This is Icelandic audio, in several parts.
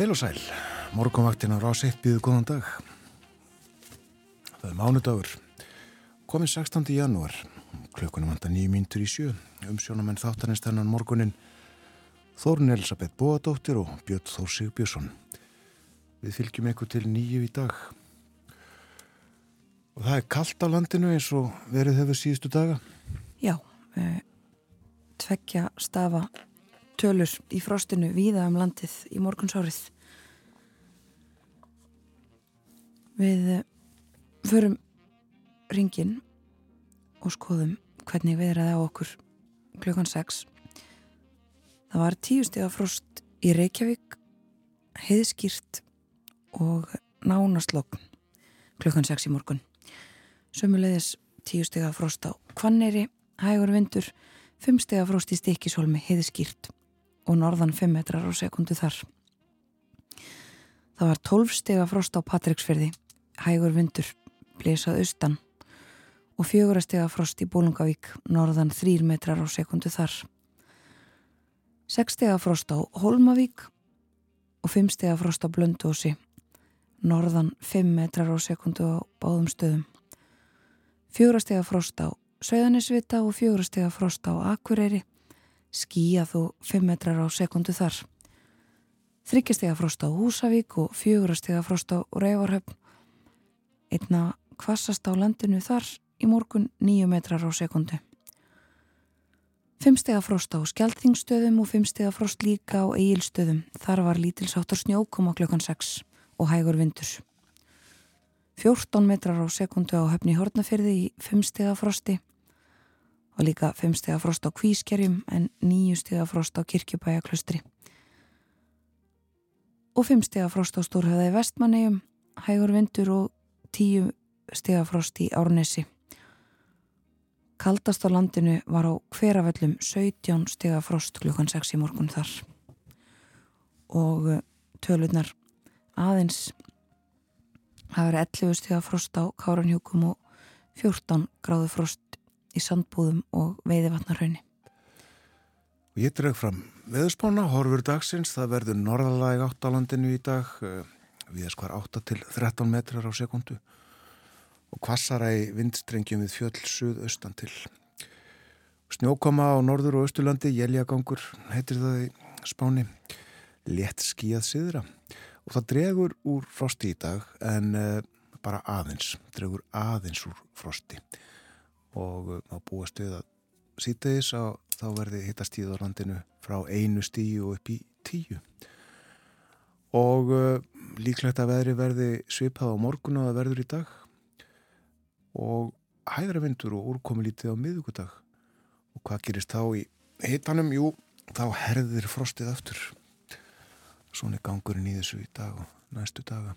Heil og sæl, morgunvaktin á rás 1 býðu góðan dag. Það er mánudagur, komin 16. janúar, klukkunum vanda nýjum mínutur í sjö, umsjónamenn þáttanins þennan morgunin, Þórun Elisabeth Bóadóttir og Björn Þór Sigbjörnsson. Við fylgjum ykkur til nýju í dag. Og það er kallt á landinu eins og verið hefur síðustu daga. Já, eh, tveggja stafa tölur í frostinu víða um landið í morgunsárið. Við eh, förum ringin og skoðum hvernig viðraði á okkur klukkan 6. Það var tíu steg af frost í Reykjavík, heiðskýrt og nánastlokn klukkan 6 í morgun. Sömulegis tíu steg af frost á Kvanneri, hægur vindur, fimm steg af frost í Stikisholmi, heiðskýrt og norðan 5 metrar á sekundu þar. Það var 12 stega frost á Patricksferði, hægur vindur, blésað austan og fjögur stega frost í Bólungavík, norðan 3 metrar á sekundu þar. 6 stega frost á Holmavík og 5 stega frost á Blöndósi, norðan 5 metrar á sekundu á báðum stöðum. 4 stega frost á Söðanisvita og 4 stega frost á Akureyri skíjað og 5 metrar á sekundu þar. Þryggjastega frost á Húsavík og fjögurastega frost á Reyvarhöfn. Einna kvassast á landinu þar í morgun 9 metrar á sekundu. 5 stega frost á Skeltingstöðum og 5 stega frost líka á Egilstöðum. Þar var lítilsáttur snjókoma klukkan 6 og hægur vindur. 14 metrar á sekundu á höfni Hortnafyrði í 5 stega frosti og líka 5 steg frost á Kvískerjum en 9 steg frost á Kirkjubæjaklustri. Og 5 steg frost á Stórhauðaði Vestmannegjum, hægur vindur og 10 steg frost í Árnesi. Kaldast á landinu var á hveraföllum 17 steg frost klukkan 6 í morgun þar. Og eh, tölurnar aðeins það verið 11 steg af frost á Káranhjúkum og 14 gráðu frost í sandbúðum og veiðivatnarhaunni. Og ég dreg fram veðurspána, horfur dagsins, það verður norðalæg átt á landinu í dag, eh, við skvar 8 til 13 metrar á sekundu og kvassara í vindstrengjum við fjöll suðaustan til. Snjókoma á norður og austurlandi, jæljagangur, heitir það í spáni, létt skíað siðra og það dregur úr frosti í dag en uh, bara aðeins, dregur aðeins úr frosti og uh, á búast við að sítaðis að þá verði hittast tíð á landinu frá einu stíu og upp í tíu. Og uh, líklegt að veðri verði svipað á morgun og það verður í dag. Og hæðra vindur og úrkomi lítið á miðugudag og hvað gerist þá í hittanum? Jú, þá herðir frostið aftur. Svona er gangurinn í þessu í dag og næstu daga.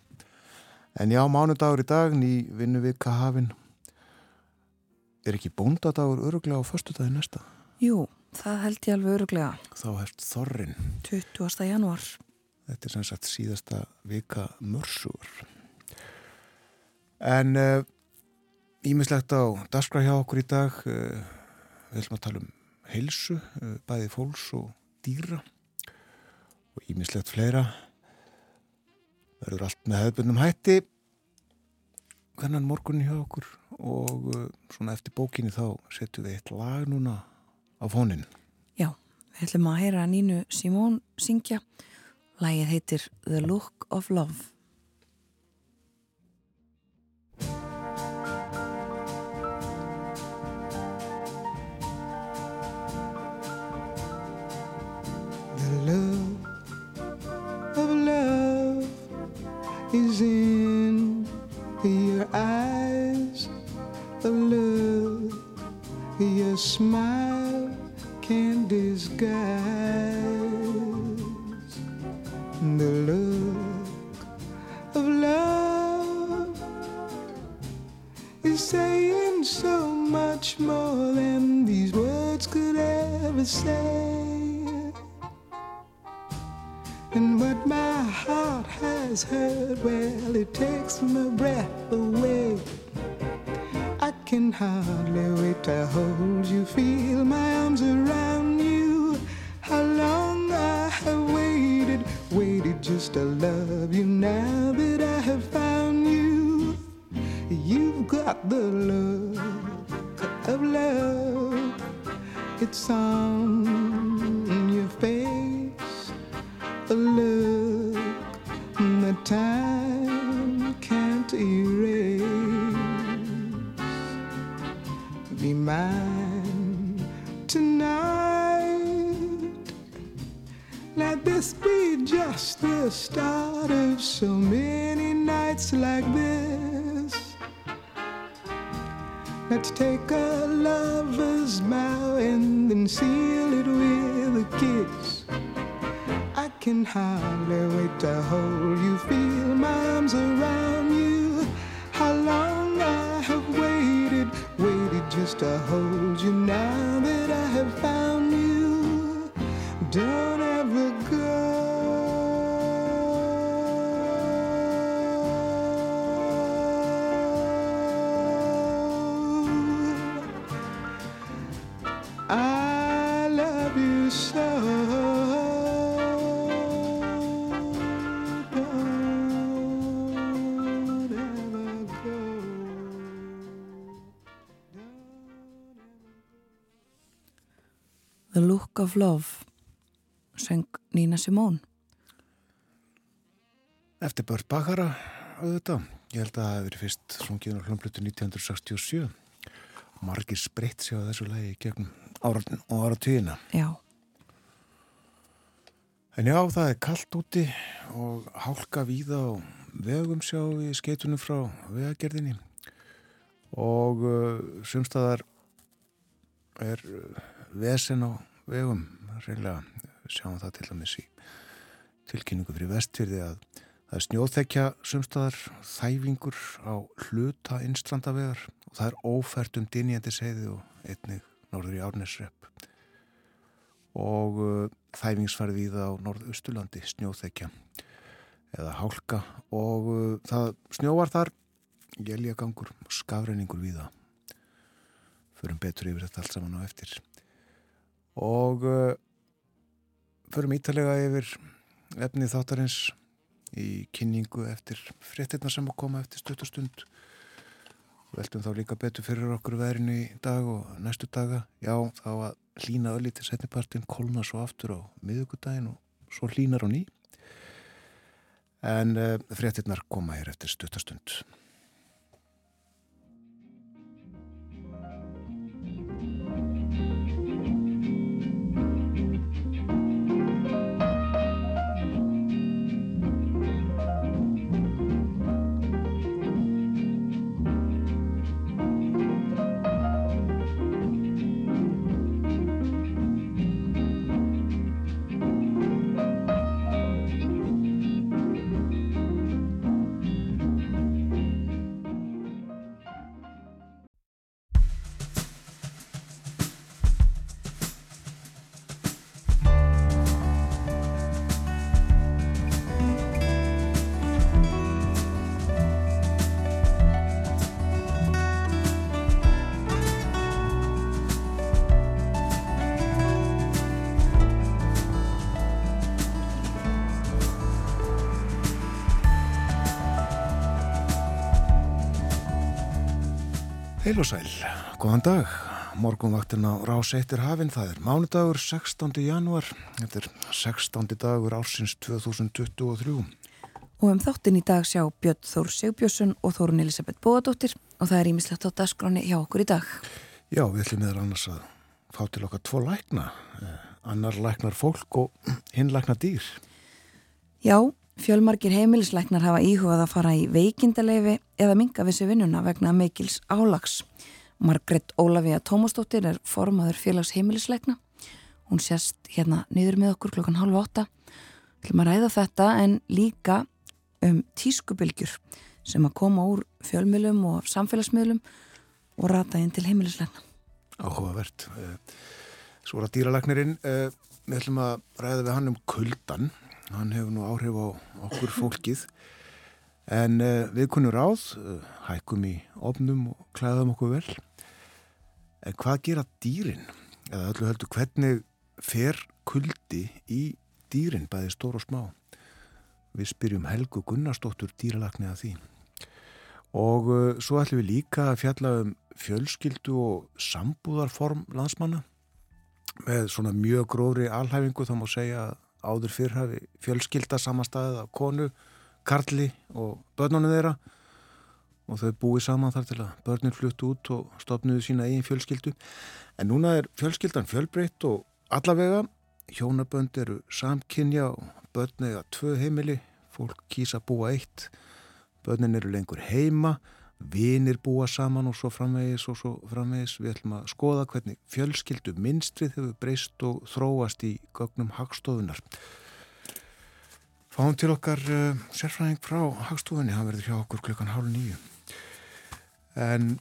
En já, mánudagur í dag ný vinnu við Kahafinn Er ekki bóndadagur öruglega á förstu dagi næsta? Jú, það held ég alveg öruglega. Þá hefst Þorrin. 20. januar. Þetta er sem sagt síðasta vika mörsugur. En ímislegt uh, á daskra hjá okkur í dag. Uh, við höfum að tala um heilsu, uh, bæði fólks og dýra og ímislegt fleira. Verður allt með hefðbundum hætti. Hvernan morgunni hjá okkur? og uh, svona eftir bókinni þá setjum við eitt lag núna á fónin. Já, við ætlum að heyra Nínu Simón syngja. Lægið heitir The Look of Love. Say. And what my heart has heard, well, it takes my breath away. I can hardly wait to hold you, feel my arms around you. How long I have waited, waited just to love you now that I have found you. You've got the look of love, it's on your face, a look that time can't erase be mine tonight. Let this be just the start of so many nights like this. Let's take a lover's vow and then seal it with a kiss. I can hardly wait to hold you, feel my arms around you. How long I have waited, waited just to hold of Love söng Nina Simone Eftir Börn Bakara auðvitað. Ég held að það verið fyrst sungið á hljómblutu 1967. Margir spreitt sér á þessu lagi gegnum áratn og áratvíðina. Já, En já, það er kallt úti og hálka víða og vegum sjá í skeitunum frá vegagerðinni og uh, sumstaðar er uh, vesen á vegum. Reynilega, við sjáum það til dæmis í tilkynningu fyrir vestfyrði að það er snjóþekja sumstaðar þæfingur á hluta innstrandavegar og það er ófært um dynjandi segði og einnig norður í árnesrepp og uh, þæfingsfærið í það á norðausturlandi snjóþekja eða hálka og uh, það snjóvar þar. Geljagangur og skafreiningur við það förum betur yfir þetta allt saman á eftir og uh, förum ítalega yfir efnið þáttarins í kynningu eftir fréttirna sem að koma eftir stuttastund veltum þá líka betur fyrir okkur veðrinu í dag og næstu daga. Já þá að hlína öll í til setnipartin kolna svo aftur á miðugudaginn og svo hlínar á ný. En uh, fréttirnar koma hér eftir stuttastund Heil og sæl, góðan dag. Morgunvaktin á rás eittir hafinn, það er mánudagur 16. januar, þetta er 16. dagur ársins 2023. og um þáttin í dag sjá Björn Þór Sigbjörnsson og Þórun Elisabeth Bóadóttir og það er ímislegt á dagskráni hjá okkur í dag. Já, við ætlum meðal annars að fá til okkar tvo lækna, eh, annar læknar fólk og hinn læknar dýr. Já, fjölmargir heimilisleiknar hafa íhugað að fara í veikindaleifi eða minga við sér vinnuna vegna mikils álags. Margret Ólafía Tómasdóttir er formaður félags heimilisleikna Hún sést hérna niður með okkur klokkan halv åtta. Þú ætlum að ræða þetta en líka um tískubilgjur sem að koma úr fjölmjölum og samfélagsmiðlum og rata inn til heimilislegna. Áhugavert. Eh, svo er að dýralagnirinn, eh, við ætlum að ræða við hann um kuldan. Hann hefur nú áhrif á okkur fólkið. En eh, við kunum ráð, hækum í ofnum og klæðum okkur vel. En hvað gera dýrin? Eða öllu heldur hvernig fer kuldi í dýrin, bæði stór og smá? Við spyrjum Helgu Gunnarsdóttur dýralagni að því. Og uh, svo ætlum við líka að fjalla um fjölskyldu og sambúðarform landsmanna með svona mjög grófri alhæfingu þá má segja að áður fyrr hafi fjölskylda samanstæðið af konu, karli og börnunum þeirra. Og þau búið saman þar til að börnin fluttu út og stopnuðu sína eigin fjölskyldu. En núna er fjölskyldan fjölbreytt og allavega. Hjónabönd eru samkynja og börn eða tvö heimili. Fólk kýsa búa eitt. Börnin eru lengur heima vinir búa saman og svo framvegis og svo framvegis. Við ætlum að skoða hvernig fjölskyldu minnstrið hefur breyst og þróast í gögnum hagstofunar Fáum til okkar uh, sérfræðing frá hagstofunni. Hann verður hjá okkur klukkan hálf nýju en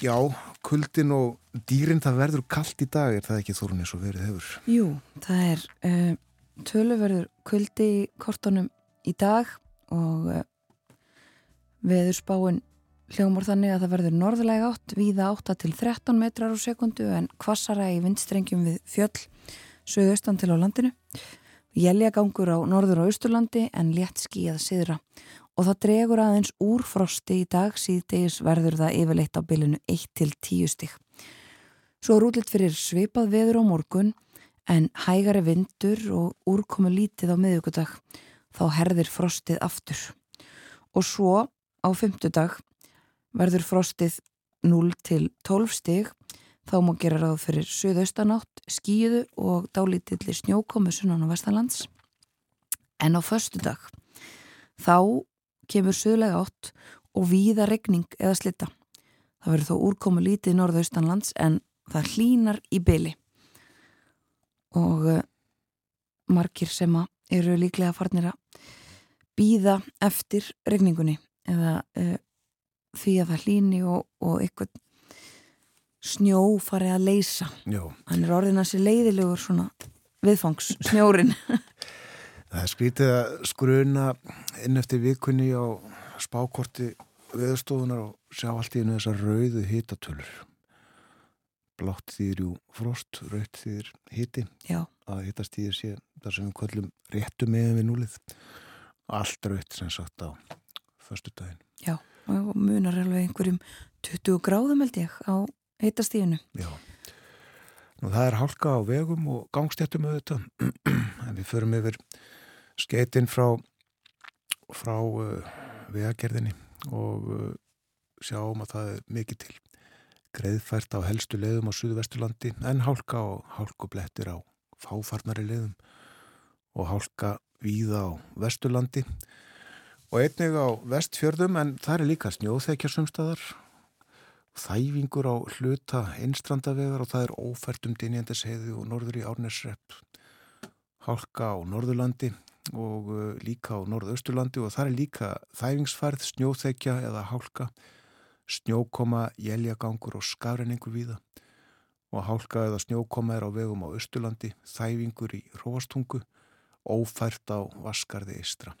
já kuldin og dýrin það verður kallt í dag. Er það ekki þórun eins og verið hefur? Jú, það er uh, töluverður kuldi í kortunum í dag og uh, Veðurspáin hljómar þannig að það verður norðlega átt, víða 8 til 13 metrar á sekundu en kvassara í vindstrengjum við fjöll, söðaustan til á landinu. Jæljagangur á norður og austurlandi en létt skíða siðra og það dregur aðeins úr frosti í dag síðdegis verður það yfirleitt á bylunu 1 til 10 stík. Svo er útlitt fyrir svipað veður á morgun en hægari vindur og úrkomu lítið á miðugudag þá herðir frostið aftur. Og svo á fymtudag verður frostið 0 til 12 stig. Þá má gera ráð fyrir söðaustanátt, skíðu og dálítilli snjókomu sunnan á Vestalands en á förstudag þá kemur söðlega átt og víða regning eða slitta það verður þó úrkomu lítið norðaustanlands en það hlínar í byli og uh, margir sem eru líklega farnir að býða eftir regningunni eða uh, því að það hlýni og, og eitthvað snjó farið að leysa Já. hann er orðin að sé leiðilegur svona viðfangs, snjórin Það er skrítið að skruna inn eftir vikunni á spákorti veðustofunar og sjá allt í hennu þessar rauðu hitatölur blátt þýðir jú frost, rauðt þýðir hiti Já. að hitastíðir sé þar sem við kvöllum réttu meðan við núlið allt rauðt sem sagt á förstu daginn. Já, og munar alveg einhverjum 20 gráðum held ég á heitastíðinu. Já, nú það er hálka á vegum og gangstjættum auðvitað, við förum yfir skeitin frá, frá uh, vegagerðinni og uh, sjáum að það er mikið til greiðfært á helstu leiðum á Suðvesturlandi en hálka og hálkublettir á fáfarnari leiðum og hálka víða á Vesturlandi og einnig á vestfjörðum en það er líka snjóþekjarsumstaðar þæfingur á hluta einstrandavegar og það er ófært um Dinjandisheiði og norður í Árnesrepp hálka á Norðurlandi og uh, líka á Norðausturlandi og það er líka þæfingsfærð, snjóþekja eða hálka. Snjókoma, jæljagangur og skafrenningur víða. Og hálka eða snjókoma er á vegum á Östurlandi þæfingur í Róastungu ófært á Vaskarði Eistra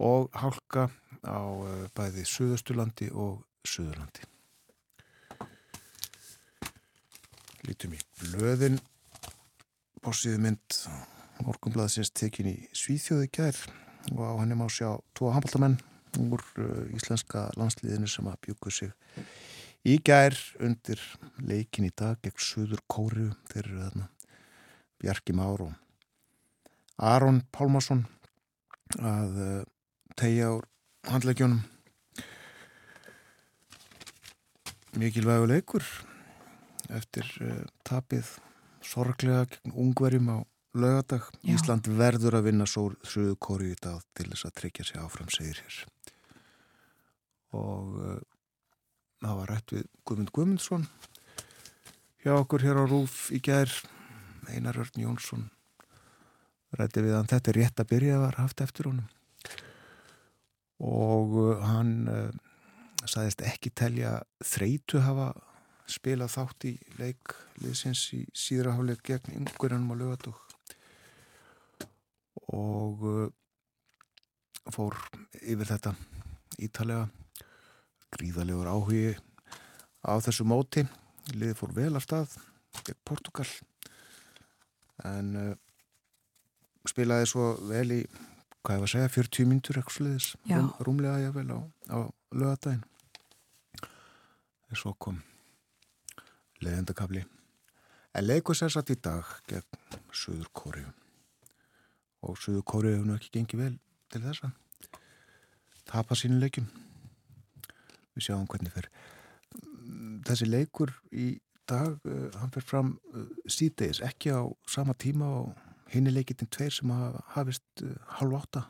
og hálka á eh, bæði Suðausturlandi og Suðurlandi. Lítum í blöðin, bórsíðu mynd morgunblæðsins tekin í Svíþjóði gær og á henni má sjá tvo handbóltamenn úr uh, íslenska landsliðinu sem að bjúku sig í gær undir leikin í dag gegn Suður Kóru þeir eru þarna Bjarki Már og Aron Pálmarsson að uh, tegja úr handleggjónum mikilvægu leikur eftir uh, tapið sorglega gegn ungverjum á lögadag. Já. Ísland verður að vinna Suðu Kóri í dag til þess að tryggja sig áfram segir hér. Og uh, það var rætt við Guðmund Guðmundsson hjá okkur hér á Rúf í gerð Einar Örn Jónsson rætti við hann. Þetta er rétt að byrja að vera haft eftir honum og uh, hann uh, sagðist ekki telja þreitu hafa spilað þátt í leik liðsins í síðraháleik gegn yngurinnum á lögatúk og uh, fór yfir þetta ítalega gríðalegur áhugi á þessu móti. Liði fór vel af stað gegn Portugal en uh, spilaði svo vel í hvað ég var að segja, 40 myndur eitthvað sluðis, Rúm, rúmlega ég vel á, á lögadaginn en svo kom leðendakabli en leikur sér satt í dag gegn Suður Kóriu og Suður Kóriu hefur ekki gengið vel til þessa. Tapa sínu leikum við sjáum hvernig fer. Þessi leikur í dag uh, hann fer fram uh, síðdeis ekki á sama tíma og henni leikitinn tveir sem hafa hafist uh, halv átta.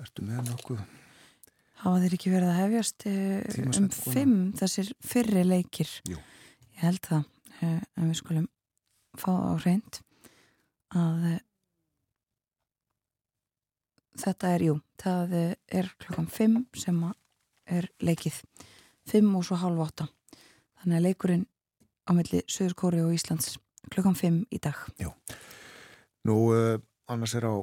Ertu með nokkuð? Hafa þeir ekki verið að hefjast um fimm þessir fyrri leikir? Jú. Ég held það en við skulum fá á reynd að þetta er, jú, það er klokkan fimm sem er leikið. Fimm og svo halv átta. Þannig að leikurinn á milli Söður Kóri og Íslands klukkan 5 í dag. Já, nú uh, annars er á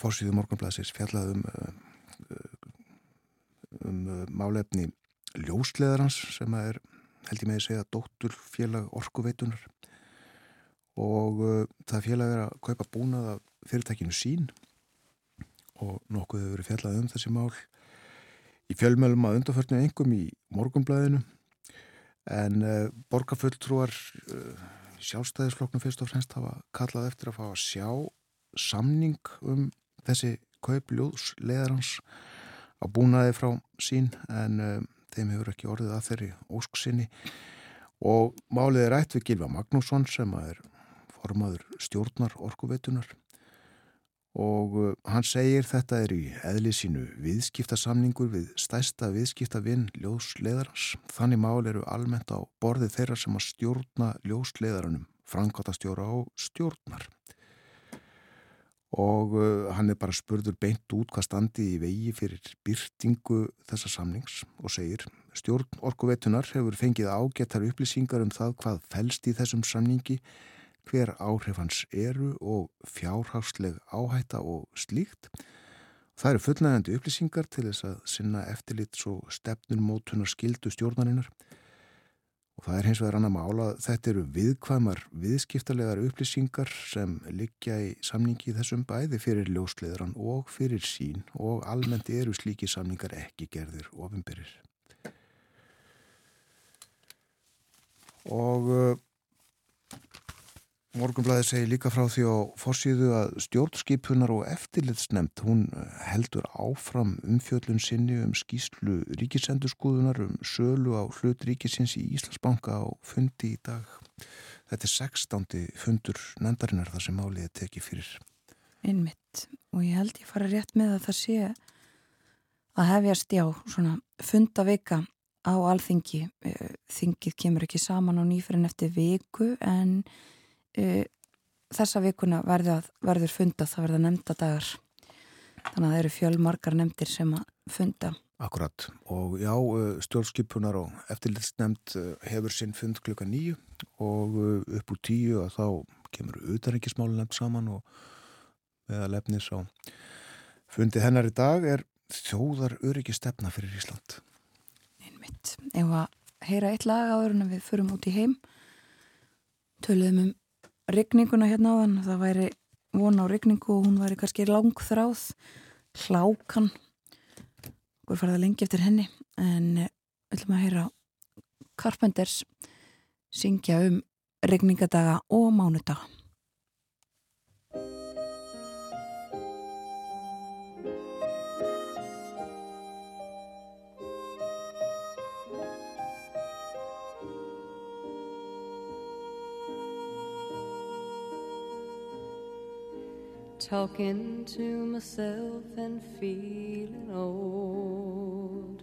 fórsvíðu morgunblæsins fjallað um uh, um uh, málefni ljósleðarans sem er held ég með að segja dóttur félag orkuveitunar og það félag er að kaupa búnað af fyrirtækinu sín og nokkuð hefur verið fjallað um þessi mál í fjölmjölum að undarförnum engum í morgunblæðinu en uh, borgarfulltrúar uh, sjálfstæðisfloknum fyrst og fremst hafa kallað eftir að fá að sjá samning um þessi kaupljóðs leðarans á búnaði frá sín en uh, þeim hefur ekki orðið að þeirri ósksinni og málið er ætt við Gilva Magnússon sem er formaður stjórnar orkuveitunar og uh, hann segir þetta er í eðli sínu viðskiptasamningur við stæsta viðskiptavinn ljósleðarans. Þannig mál eru almennt á borðið þeirra sem að stjórna ljósleðaranum, frangatastjóra og stjórnar. Og uh, hann er bara spurður beint út hvað standi í vegi fyrir byrtingu þessa samnings og segir stjórn orkuveitunar hefur fengið ágetar upplýsingar um það hvað fælst í þessum samningi hver áhrif hans eru og fjárhagsleg áhætta og slíkt. Það eru fullnægandi upplýsingar til þess að sinna eftirlit svo stefnunmótunar skildu stjórnarinnar og það er hins vegar annar mála þetta eru viðkvæmar viðskiptarlegar upplýsingar sem liggja í samningi í þessum bæði fyrir ljósleðran og fyrir sín og almennt eru slíki samningar ekki gerðir ofinberir. Og Morgunblæði segir líka frá því á fórsíðu að stjórnskipunar og eftirlitsnemt hún eh, heldur áfram umfjöllun sinni um skýslu ríkisendurskúðunar um sölu á hlut ríkisins í Íslandsbanka á fundi í dag. Þetta er 16. fundur nefndarinnar þar sem málið er tekið fyrir. Einmitt og ég held ég fara rétt með að það sé að hefjast já svona fundavika á alþingi. Eh, þingið kemur ekki saman á nýferinn eftir viku en e, þessa vikuna verður, verður funda, það verður nefnda dagar þannig að það eru fjölmarkar nefndir sem að funda. Akkurat. Og já, e, stjórnskipunar og eftirlitsnefnd e, hefur sinn fund klukka nýju og e, upp úr tíu að þá kemur auðarengismáli nefnd saman og meða lefnis á fundi hennar í dag er þjóðar öryggi stefna fyrir Ísland. Einmitt, ef að heyra eitt lag áður en við förum út í heim. Töluðum um regninguna hérna á þann það væri von á regningu og hún væri kannski langþráð. Hlákan. Og farið að lengi eftir henni. En við ætlum að heyra Carpenters syngja um regningadaga og mánudaga talking to myself and feeling old.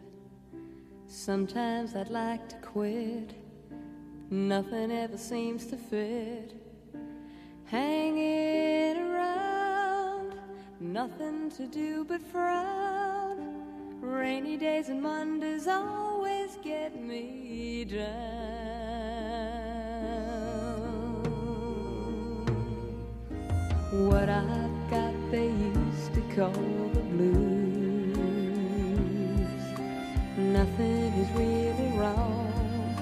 Sometimes I'd like to quit, nothing ever seems to fit. hanging around, nothing to do but frown. Rainy days and Mondays always get me down. What got they used to call the blues. Nothing is really wrong.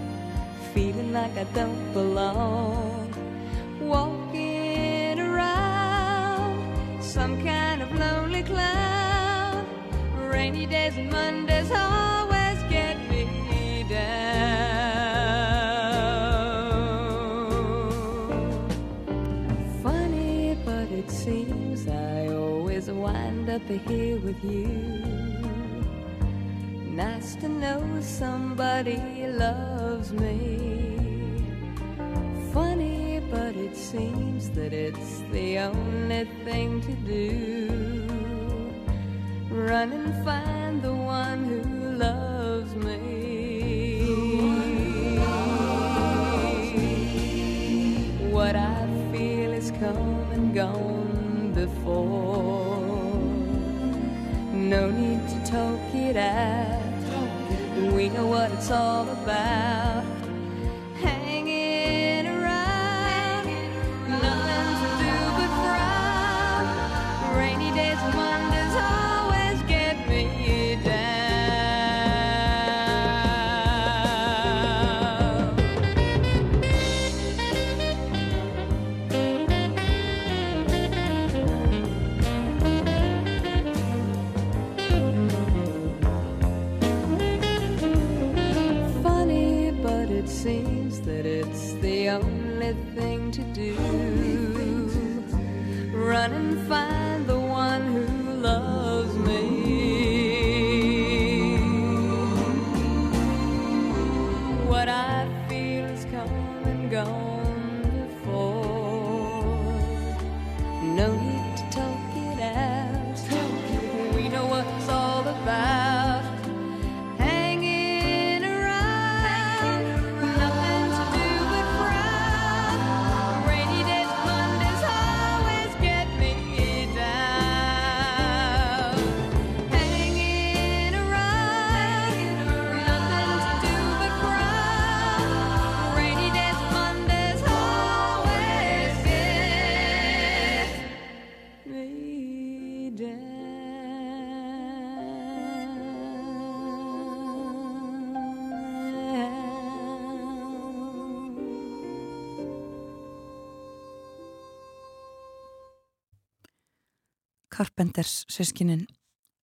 Feeling like I don't belong. Walking around some kind of lonely cloud. Rainy days and Mondays always up here with you. Nice to know somebody loves me. Funny, but it seems that it's the only thing to do. Run and find the one who loves me. What I feel is come and gone before. Out. We know what it's all about. Carpenters sískinin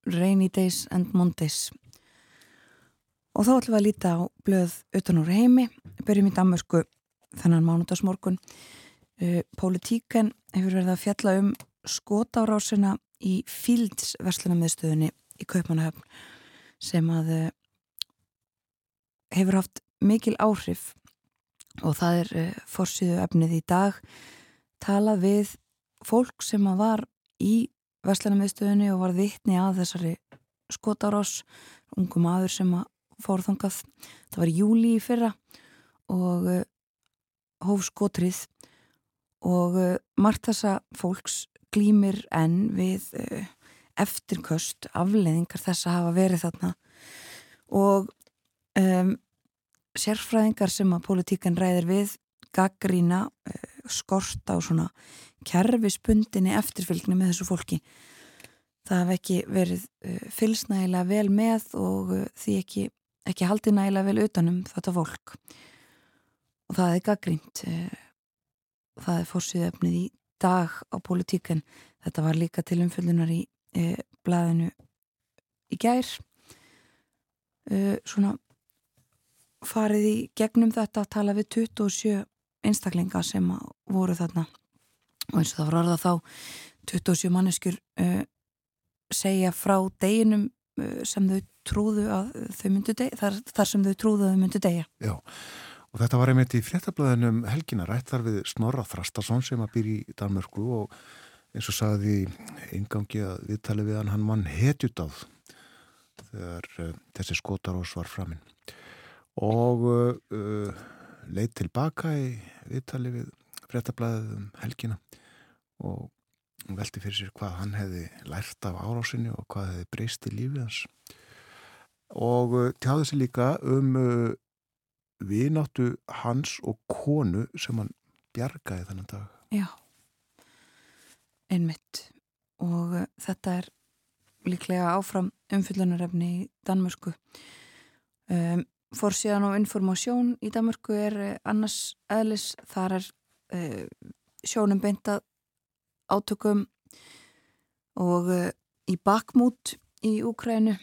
Rainy Days and Mondays. Og þá ætlum við að líta á blöð utan úr heimi. Byrjum í Danmörsku þennan mánudagsmorgun. Uh, Politíken hefur verið að fjalla um skotárásina í Fields verslunarmiðstöðunni í Kaupmannahöfn sem að uh, hefur haft mikil áhrif. Og það er uh, forsýðu efnið í dag. Talað við fólk sem að var í verslunarmiðstöðunni og var vitni að þessari skotárás ungu maður sem að fór þangað. Það var júli í fyrra og uh, hóf skotrið og uh, margt þessa fólks glýmir enn við uh, eftirköst afleðingar þess að hafa verið þarna. Og um, sérfræðingar sem að politíkan ræðir við gaggrína skort á svona kerfispundinni eftirfylgni með þessu fólki. Það hef ekki verið uh, fylsnægilega vel með og uh, því ekki, ekki haldið nægilega vel utanum þetta fólk. Og það er gaggrínt uh, það er fórsýðu efnið í dag á politíkan þetta var líka til umfyllunar í uh, blaðinu í gær. Uh, svona farið í gegnum þetta að tala við 27 einstaklinga sem voru þarna og eins og það var orða þá 27 manneskjur uh, segja frá deginum uh, sem þau trúðu að þau myndu degja, þar, þar sem þau trúðu að þau myndu degja. Já, og þetta var einmitt í fréttablaðinum helgina rætt þar við Snorra Þrastarsson sem að býr í Danmörku og eins og sagði ingangi að viðtali við hann, hann mann hetjut áð þegar uh, þessi skotarós var framinn og uh, leitt tilbaka í viðtali við frettablaðið um helgina og velti fyrir sér hvað hann hefði lært af árásinni og hvað hefði breyst í lífið hans og uh, tjáði sér líka um uh, vináttu hans og konu sem hann bjargaði þennan dag. Já, einmitt og uh, þetta er líklega áfram umfyllunarefni í Danmörku. Um, Forsíðan og informásjón í Danmörku er uh, annars eðlis, þar er uh, sjónum beintað átökum og uh, í bakmút í Úkrænu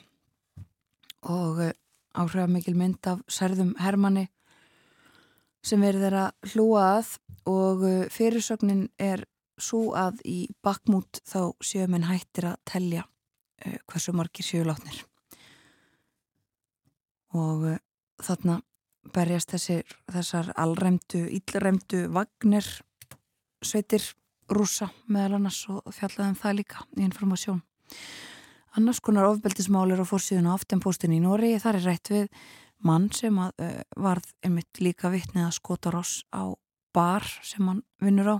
og uh, áhrifamikil mynd af særðum Hermanni sem verður að hlúa að. Og fyrirsögnin er svo að í bakmút þá séu minn hættir að telja hversu margir séu látnir. Og þarna berjast þessir, þessar allræmdu, íllræmdu vagnir sveitir rúsa meðal annars og fjallaðum það líka í informasjón. Annars konar ofbeldismálir á fórsíðun á aftenpóstin í Nóri þar er rætt við mann sem að, uh, varð einmitt líka vittnið að skota ross á bar sem hann vinnur á.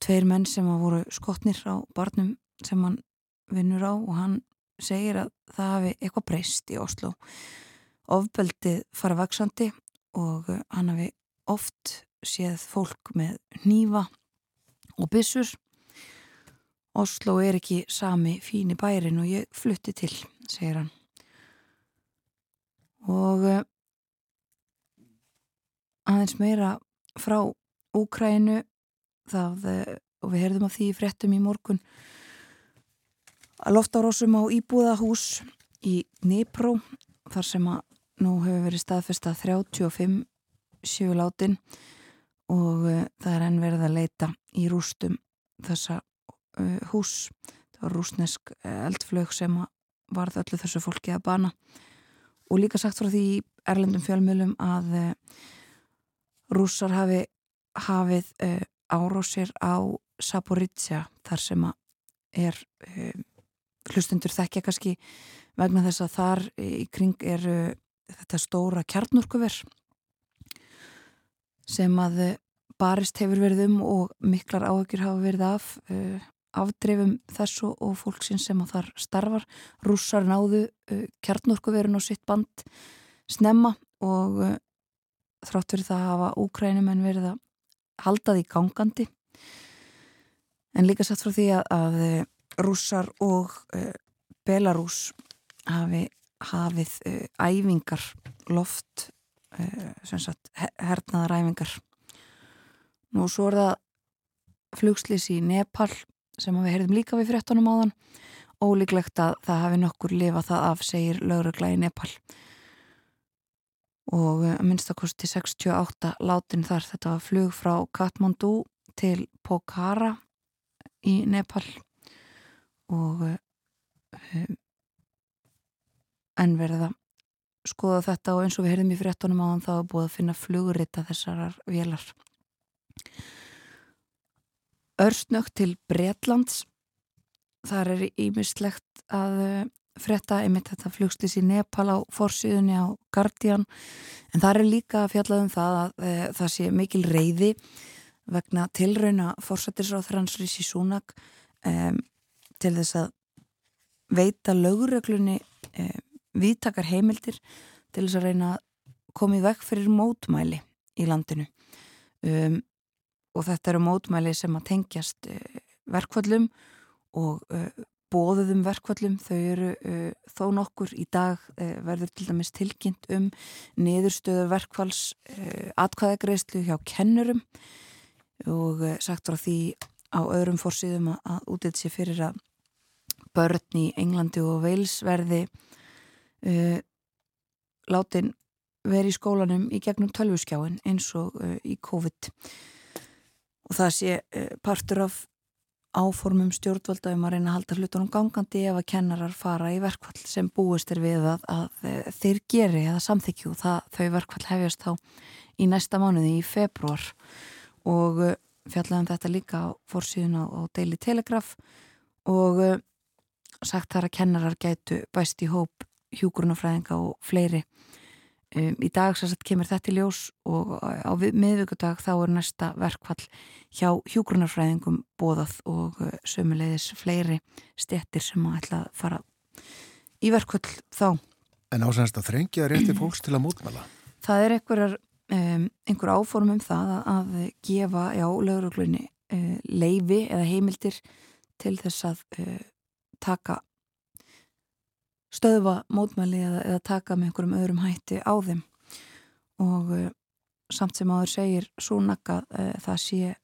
Tveir menn sem að voru skotnir á barnum sem hann vinnur á og hann segir að það hafi eitthvað breyst í Oslo. Ofbeldið fara vaksandi og hann hafi oft séð fólk með nýfa og byssur. Oslo er ekki sami fín í bærin og ég flutti til, segir hann. Og uh, aðeins meira frá Úkrænu það, uh, og við heyrðum af því fréttum í morgun að loftárósum á íbúðahús í Nýpró þar sem að nú hefur verið staðfesta 35 sjöulátin og uh, það er enn verið að leita í rústum þessa uh, hús það var rúsnesk eldflög sem varð öllu þessu fólki að bana. Og líka sagt frá því í erlendum fjölmjölum að uh, rússar hafi hafið árósir á Saporizia þar sem er hlustundur þekkja kannski vegna þess að þar í kring er þetta stóra kjarnorkuver sem að barist hefur verið um og miklar áhugir hafa verið af uh, afdreifum þessu og fólksinn sem að þar starfar. Rússar náðu uh, kjarnorkuverun og sitt band snemma og uh, þrátt fyrir það hafa úkrænum en verið að halda því gangandi. En líka satt frá því að, að rússar og Belarus hafi hafið æfingar loft sagt, hernaðar æfingar Nú svo er það flugslis í Nepal sem við heyrðum líka við fréttunum á þann ólíklegt að það hafi nokkur lifað það af, segir laurugla í Nepal. Og að minnstakosti 68 látin þar, þetta var flug frá Kathmandu til Pokhara í Nepal. Og um, en verða skoða þetta og eins og við heyrðum í fréttunum á þann þá er búið að finna flugurita þessarar vélar. Örsnögt til Bretlands. Þar er ímislegt að eh, fretta einmitt þetta flugstis í Nepal á forsiðunni á Guardian. En þar er líka fjallað um það að e, það sé mikil reyði vegna tilrauna fórsættisráþrans Rissi Súnak e, til þess að veita löguröglunni e, viðtakar heimildir til þess að reyna að komið vekk fyrir mótmæli í landinu. Um, og þetta eru mótmæli sem að tengjast uh, verkvallum og uh, bóðuðum verkvallum þau eru uh, þó nokkur í dag verður til dæmis tilkynnt um niðurstöðu verkvalls atkvæðagreyslu hjá kennurum og sagt frá því á öðrum fórsýðum að, að útið sér fyrir að börn í Englandi og Wales verði látin verið í skólanum í gegnum tölvuskjáin eins og uh, í COVID. Og það sé uh, partur af áformum stjórnvalda um að reyna að halda hlutunum gangandi ef að kennarar fara í verkvall sem búist er við að, að, uh, þeir geri eða samþykju það, þau verkvall hefjast þá í næsta mánuði í februar og uh, fjallaðum þetta líka á fórsíðun á, á Daily Telegraph og uh, sagt þar að kennarar gætu bæst í hóp hjúgrunafræðinga og fleiri Um, í dag sagt, kemur þetta í ljós og á miðvíkudag þá er næsta verkfall hjá hjúgrunarfræðingum bóðað og uh, sömulegis fleiri stettir sem að ætla að fara í verkfall þá. En ásænst að þrengja rétti fólks til að mótmæla? Það er einhverjar, um, einhver áform um það að, að gefa, já, lögurglunni uh, leifi eða heimildir til þess að uh, taka stöðva mótmæli eða, eða taka með einhverjum öðrum hætti á þeim. Og uh, samt sem áður segir svo nakka uh, það sé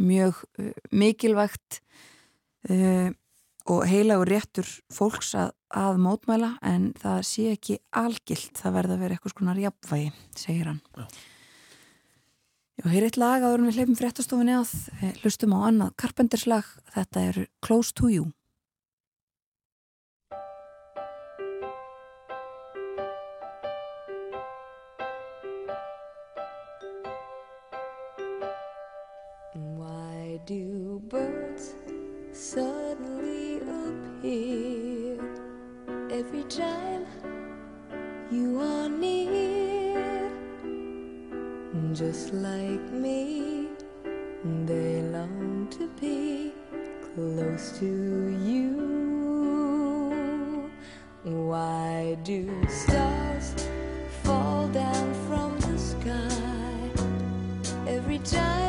mjög uh, mikilvægt og heilagur réttur fólks að, að mótmæla en það sé ekki algilt, það verða að vera eitthvað skonar jafnvægi, segir hann. Já. Og hér er eitt lag að við hleypum fréttastofinni að hlustum á annað Carpenterslag, þetta er Close to You time you are near? Just like me, they long to be close to you. Why do stars fall down from the sky every time?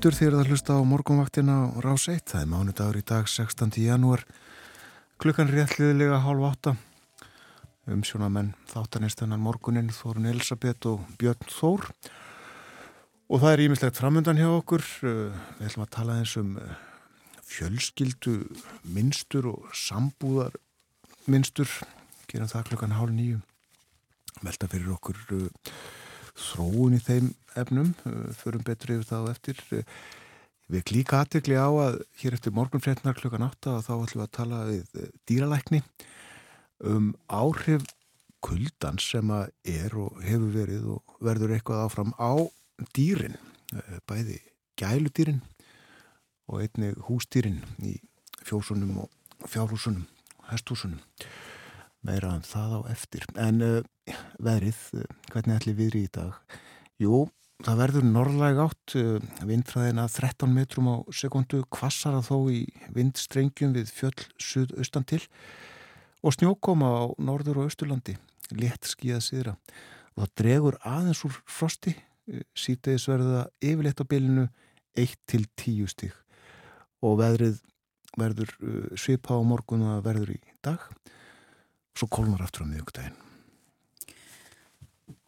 Aftur þegar það hlusta á morgunvaktina rás 1. Það er mánudagur í dag 16. janúar. Klukkan réttliðilega hálf átta. Umsjónamenn þáttanistunnan morgunin Þórun Elisabeth og Björn Þór. Og það er ímislegt framöndan hjá okkur. Við ætlum að tala eins um eh, fjölskyldu minnstur og sambúðar minnstur. Gerum það klukkan hálf nýju. Melda fyrir okkur uh, þróun í þeim efnum, uh, förum betur yfir það á eftir. Uh, við klíka aðtegli á að hér eftir morgunfrétnar klukkan 8 og þá ætlum við að tala við uh, dýralækni um áhrif kuldans sem að er og hefur verið og verður eitthvað áfram á dýrin, bæði gæludýrin og einni húsdýrin í fjósunum og fjárhúsunum, hestúsunum meira en það á eftir. En uh, veðrið, uh, hvernig ætli viðri í dag? Jú, það verður norðlæg átt, uh, vindræðina 13 metrum á sekundu, kvassara þó í vindstrengjum við fjöll suðaustan til og snjókoma á norður og austurlandi, létt skíða síðra. Og það dregur aðeins úr frosti, sítiðis verða yfirleitt á bylinu 1 til 10 stík og verður svipa á morgun að verður í dag svo kólnar aftur á miðugdægin.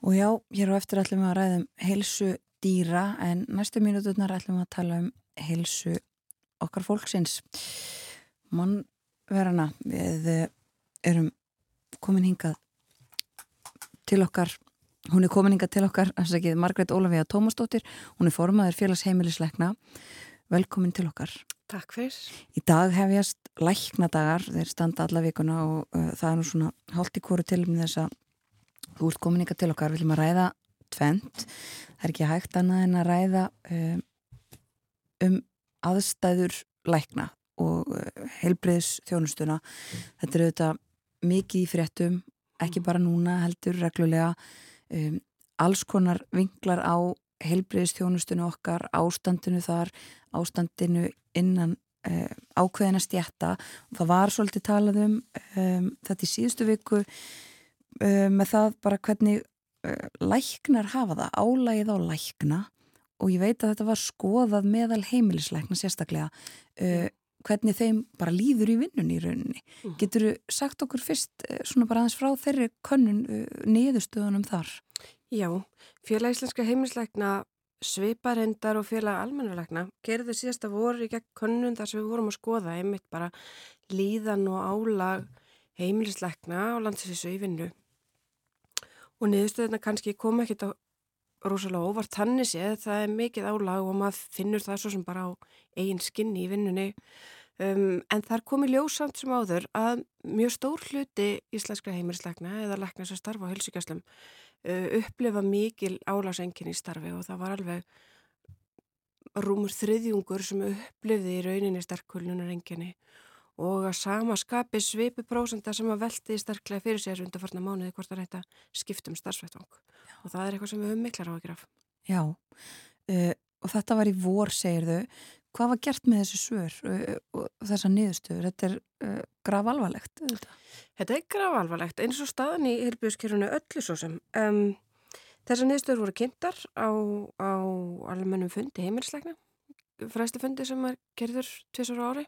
Og já, hér á eftir ætlum við að ræðum heilsu dýra en næstu mínuturnar ætlum við að tala um heilsu okkar fólksins. Mannverana, við erum komin hingað til okkar, hún er komin hingað til okkar, ekki Margreit Ólafíða Tómasdóttir, hún er formaður félagsheimilisleikna. Velkomin til okkar. Takk fyrir. Í dag hefjast læknadagar, þeir standa alla vikuna og uh, það er nú svona hálft í kóru til um þess að þú ert komin ykkar til okkar, viljum að ræða tvent, það er ekki hægt annað en að ræða um, um aðstæður lækna og uh, heilbreyðs þjónustuna þetta eru auðvitað mikið í fréttum ekki bara núna heldur reglulega. Um, alls konar vinklar á heilbreyðstjónustinu okkar, ástandinu þar, ástandinu innan uh, ákveðina stjætta og það var svolítið talað um, um þetta í síðustu viku uh, með það bara hvernig uh, læknar hafa það, álægið á lækna og ég veit að þetta var skoðað meðal heimilisleikna sérstaklega hvernig þeim bara líður í vinnunni í rauninni. Mm. Getur þú sagt okkur fyrst svona bara aðeins frá þeirri könnun niðurstöðunum þar? Já, félag íslenska heimilisleikna sviparendar og félag almennuleikna gerði síðasta voru í gegn könnun þar sem við vorum að skoða einmitt bara líðan og álag heimilisleikna á landsvísu í vinnu. Og niðurstöðuna kannski kom ekki þetta rosalega óvart. Þannig séð það er mikið álag og maður finnur það svo sem bara á eigin skinni í vinnunni um, en þar komi ljósamt sem áður að mjög stór hluti íslenskra heimilisleikna eða leikna sem starfa á helsugjastlum Uh, upplifa mikil álagsenginni í starfi og það var alveg rúmur þriðjungur sem upplifði í rauninni sterkkullunar enginni og að sama skapi svipu prósenda sem að velti sterklega fyrir sér undarfarnar mánuði hvort að reynda skiptum starfsvettvang og það er eitthvað sem við höfum miklar á að graf. Já, uh, og þetta var í vor, segir þau. Hvað var gert með þessu svör og þessa niðurstöður? Þetta er uh, grav alvarlegt, þetta? Þetta er graf alvarlegt, eins og staðan í heilbjörnskerfunu öllu svo sem. Um, þessar niðurstöður voru kynntar á, á almennum fundi heimilsleikna, fræsti fundi sem er gerður tvisar ári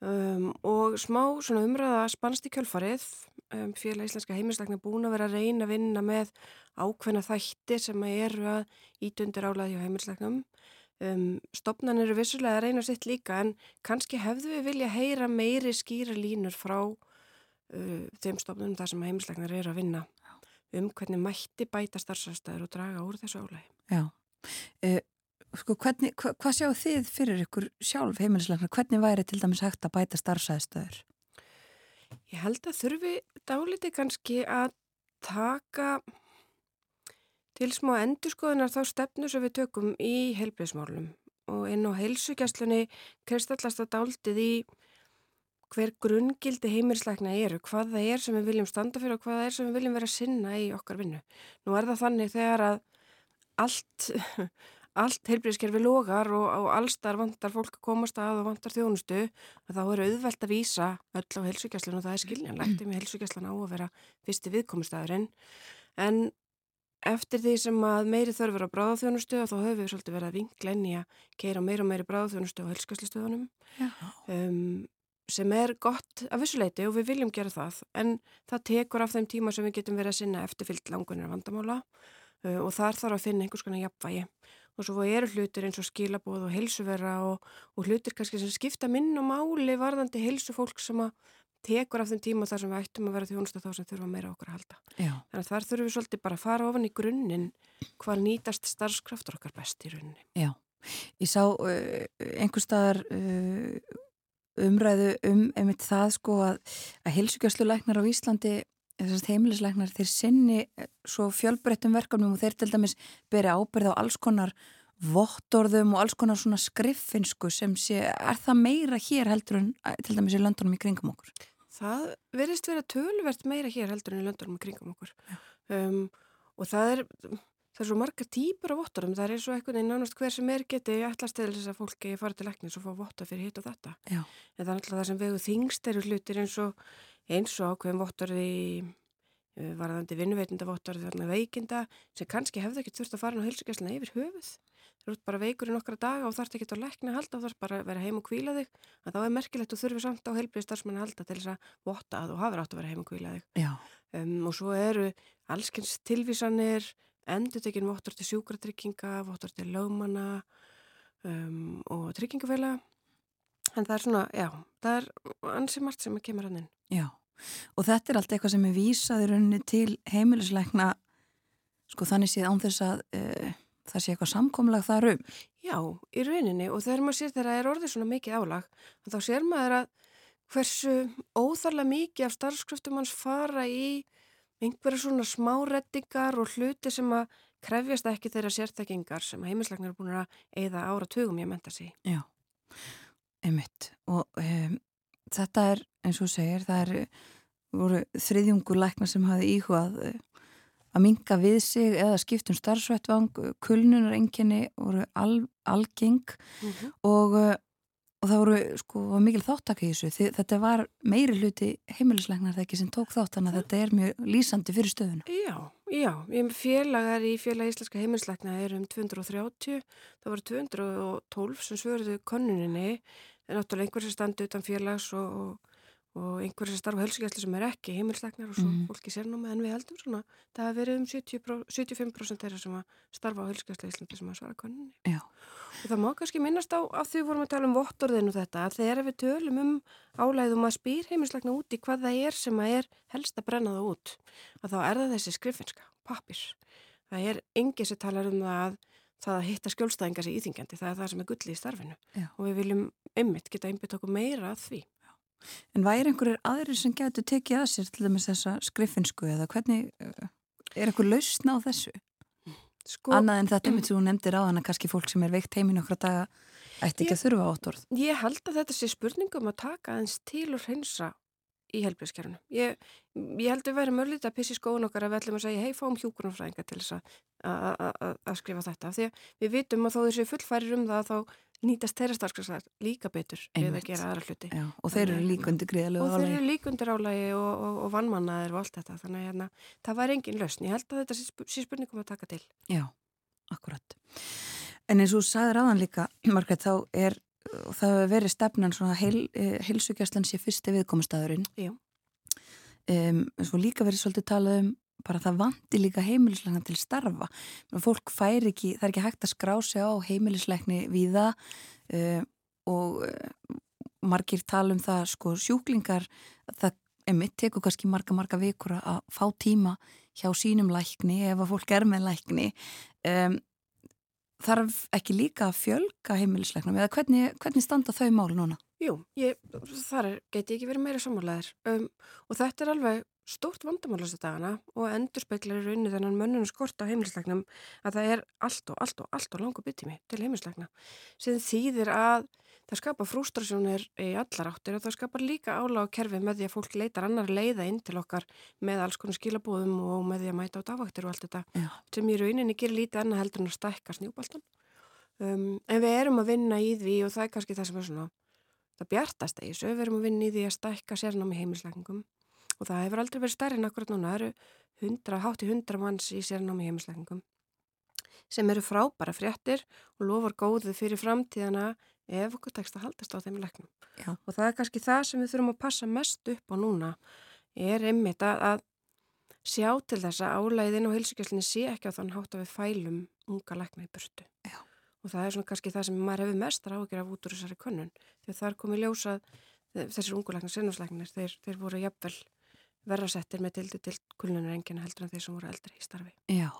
um, og smá umræða spannst í kjölfarið. Um, Félag íslenska heimilsleikna búin að vera að reyna að vinna með ákveðna þætti sem eru að ítundir álæði á heimilsleiknum Um, stopnan eru vissulega að reyna sitt líka en kannski hefðu við vilja heyra meiri skýra línur frá uh, þeim stopnunum þar sem heimslegnar eru að vinna um hvernig mætti bæta starfsæðstæður og draga úr þessu álægi. Já, uh, sko hvernig, hva, hvað sjáu þið fyrir ykkur sjálf heimilslegnar, hvernig væri til dæmis hægt að bæta starfsæðstæður? Ég held að þurfi dáliti kannski að taka til smá endurskoðunar þá stefnu sem við tökum í heilbreyðsmálum og inn á heilsugjastlunni kristallast að dáltið í hver grungildi heimilisleikna eru, hvað það er sem við viljum standa fyrir og hvað það er sem við viljum vera að sinna í okkar vinnu. Nú er það þannig þegar að allt, allt heilbreyðskerfi logar og, og allstar vantar fólk að komast að og vantar þjónustu að þá eru auðvelt að vísa öll á heilsugjastlun og það er skiljanlegt um heilsugjastlan á að vera fyrsti viðkomustæðurinn en eftir því sem að meiri þörfur á bráðaþjónustu þá höfum við svolítið verið að vinkla inn í að keira meira og meiri bráðaþjónustu á helskaslistöðunum um, sem er gott af vissuleiti og við viljum gera það en það tekur af þeim tíma sem við getum verið að sinna eftirfyllt langunir vandamála uh, og þar þarf að finna einhvers konar jafnvægi. Og svo eru hlutir eins og skilabóð og heilsuvera og, og hlutir kannski sem skipta minn og máli varðandi heilsu fólk sem að tekur af þeim tíma þar sem við ættum að vera þjónusta þá sem þurfa meira okkur að halda. Já. Þannig að þar þurfum við svolítið bara að fara ofan í grunninn hvað nýtast starfskraftur okkar best í rauninni. Já, ég sá uh, einhver staðar uh, umræðu um einmitt það sko að, að heilsugjastluleiknar á Íslandi þessast heimilisleiknar þeir sinni uh, svo fjölbreyttum verkefnum og þeir til dæmis beri ábyrð á alls konar vottorðum og alls konar svona skriffinsku sem sé, er það meira hér heldur en uh, til dæmis í löndunum í kringum okkur? Það verðist vera tölvert meira hér heldur en í löndunum í kringum okkur. Um, og það er það er svo marga típur af vottorum það er svo eitthvað í nánast hver sem er geti allast til þess að fólki fara til leknis og fá vottor fyrir hitt og þetta. Já. en það er alltaf það sem vegu þingst eru hlutir eins og eins og ákveðum vottorði uh, varðandi vinnuveitinda vottorði þarna veikinda sem kannski hefði ekki þurft að fara á heilsugjæsluna yfir höfuð þú ert bara veikur í nokkra daga og þarf ekki að að halda og þarf bara að vera heim og kvíla þig að þá er merkilegt og þurfi samt á heilbriðstarfsmann að halda til þess að votta að þú hafur átt að vera heim og kvíla þig. Um, og svo eru allskynns tilvísanir endur tekin vottur til sjúkratrygginga vottur til lögmanna um, og tryggingafélag en það er svona, já, það er ansi margt sem kemur hann inn. Já, og þetta er allt eitthvað sem er vísað í rauninni til heimilisleikna sko þannig séð án þess að uh, það sé eitthvað samkomlag þar um. Já, í rauninni og þegar maður sér þegar það er orðið svona mikið álag þá sér maður að hversu óþarlega mikið af starfskröftum hans fara í einhverja svona smárettingar og hluti sem að krefjast ekki þeirra sérþekkingar sem heimilisleiknar er búin að eigða ára tögum ég menta sig. Já, einmitt og um, þetta er eins og segir, það er voru þriðjungur lækna sem hafi íhugað uh, að minga við sig eða skiptum starfsvettvang, kulnunar enginni voru al, algeng Mm -hmm. og, uh, og það voru sko var mikil þáttaka í þessu. Þi, þetta var meiri hluti heimilisleiknar þegar ekki sem tók þátt þannig að þetta er mjög lýsandi fyrir stöðuna. Já, já, ég félagar í félag íslenska heimilisleikna er um 230, það voru 212 sem svöruðu konnuninni en náttúrulega einhver sem standi utan félags og, og, og einhver sem starfa helsugæsli sem er ekki heimilisleiknar og svo Mhm. fólki sérnáma en við heldum svona, það hafi verið um 70, pró- 75% þeirra sem starfa á helsugæsli í Íslandi sem að svara konnuninni. Já. Og það má kannski minnast á að því vorum að tala um vottorðin og þetta, að þegar við tölum um álæðum að spýr heimilisleikna út í hvað það er sem að er helst að brenna það út, að þá er það þessi skriffinska, pappir. Það er engi sem talar um það að það að hitta skjólstæðingar sér íþingjandi, það er það sem er gulli í starfinu Já. og við viljum einmitt geta einbytt okkur meira að því. En væri einhverjir aðrir sem getur tekið að sér til dæmis þessa skriffinsku eða hvernig uh, er einhver lausna á þessu? Sko, Annað en þetta mitt sem þú nefndir á þannig að kannski fólk sem er veikt heim í nokkra daga ætti ekki að þurfa áttorð. ég held að þetta sé spurningum að taka aðeins til og hreinsa í helbriðskerfinu. Ég, ég held að við væri mörlítið að pissi skóin okkar að við ætlum að segja hei, fáum hjúkunarfræðinga til þess að skrifa þetta. Því að við vitum að þó þessi fullfærir um það þá nýtast þeirra starfskræsar líka betur við að gera aðra hluti. Já, og þeir eru líka undir gríðalegu og þeir eru líka undir álægi og, og, og vannmannaðir og allt þetta. Þannig að hérna, það var engin lausn. Ég held að þetta sé sp- sé spurningum að taka til. Já, akkurat. En eins og þú sagðir áðan líka, Margrét, þá er það hefur verið stefnan svona heil, heilsugjastlan sé fyrsti viðkomastæðurinn. Já. Um, svo líka verið svolítið talað um bara það vanti líka heimilisleikna til starfa. Fólk fær ekki, það er ekki hægt að skrá sig á heimilisleikni við það uh, og uh, margir tala um það sko sjúklingar, það emitt tekur kannski marga marga vikur að fá tíma hjá sínum lækni ef að fólk er með lækni um, þarf ekki líka að fjölga heimilisleiknum eða hvernig, hvernig standa þau mál núna? Jú, ég, þar geti ekki verið meira sammálaðir um, og þetta er alveg stórt vandamál þess að dagana og endur speiklar í rauninni þennan mönnunum skort á heimilisleiknum að það er allt og allt og allt og langu byttími til heimilisleikna sem þýðir að það skapar frústrasjónir í allar áttir og það skapar líka ála á kerfi með því að fólk leitar annar leiða inn til okkar með alls konar skilabóðum og með því að mæta á dagvaktir og allt þetta Já. sem í rauninni gerir lítið annað heldur en að stækka snjúbaltan um, en við erum að vinna í því og það er kannski það sem er svona það bjartast þessu, við erum að vinna í því að stækka sérnámi heimilisleikningum og það hefur aldrei verið stærri en akkurat núna, það eru 100, hátti 100 manns í sérnámi heimisleikningum sem eru frábæra fréttir og lofar góðu fyrir framtíðana ef okkur tekst að haldast á þeim leiknum. Já. Og það er kannski það sem við þurfum að passa mest upp á núna er einmitt að, að sjá til þess að álæðin og heilsugjastlinni sé ekki á þann hátt að við fælum unga leikna í burtu. Já. Og það er svona kannski það sem maður hefur mestar ágjör af út úr þessari könnun. Þegar það er komið ljósað þessir unguleikna, sennarsleiknir, þeir, þeir voru jafnvel verrasettir með tildu til kullunar engina heldur en þeir sem voru eldri í starfi. Já,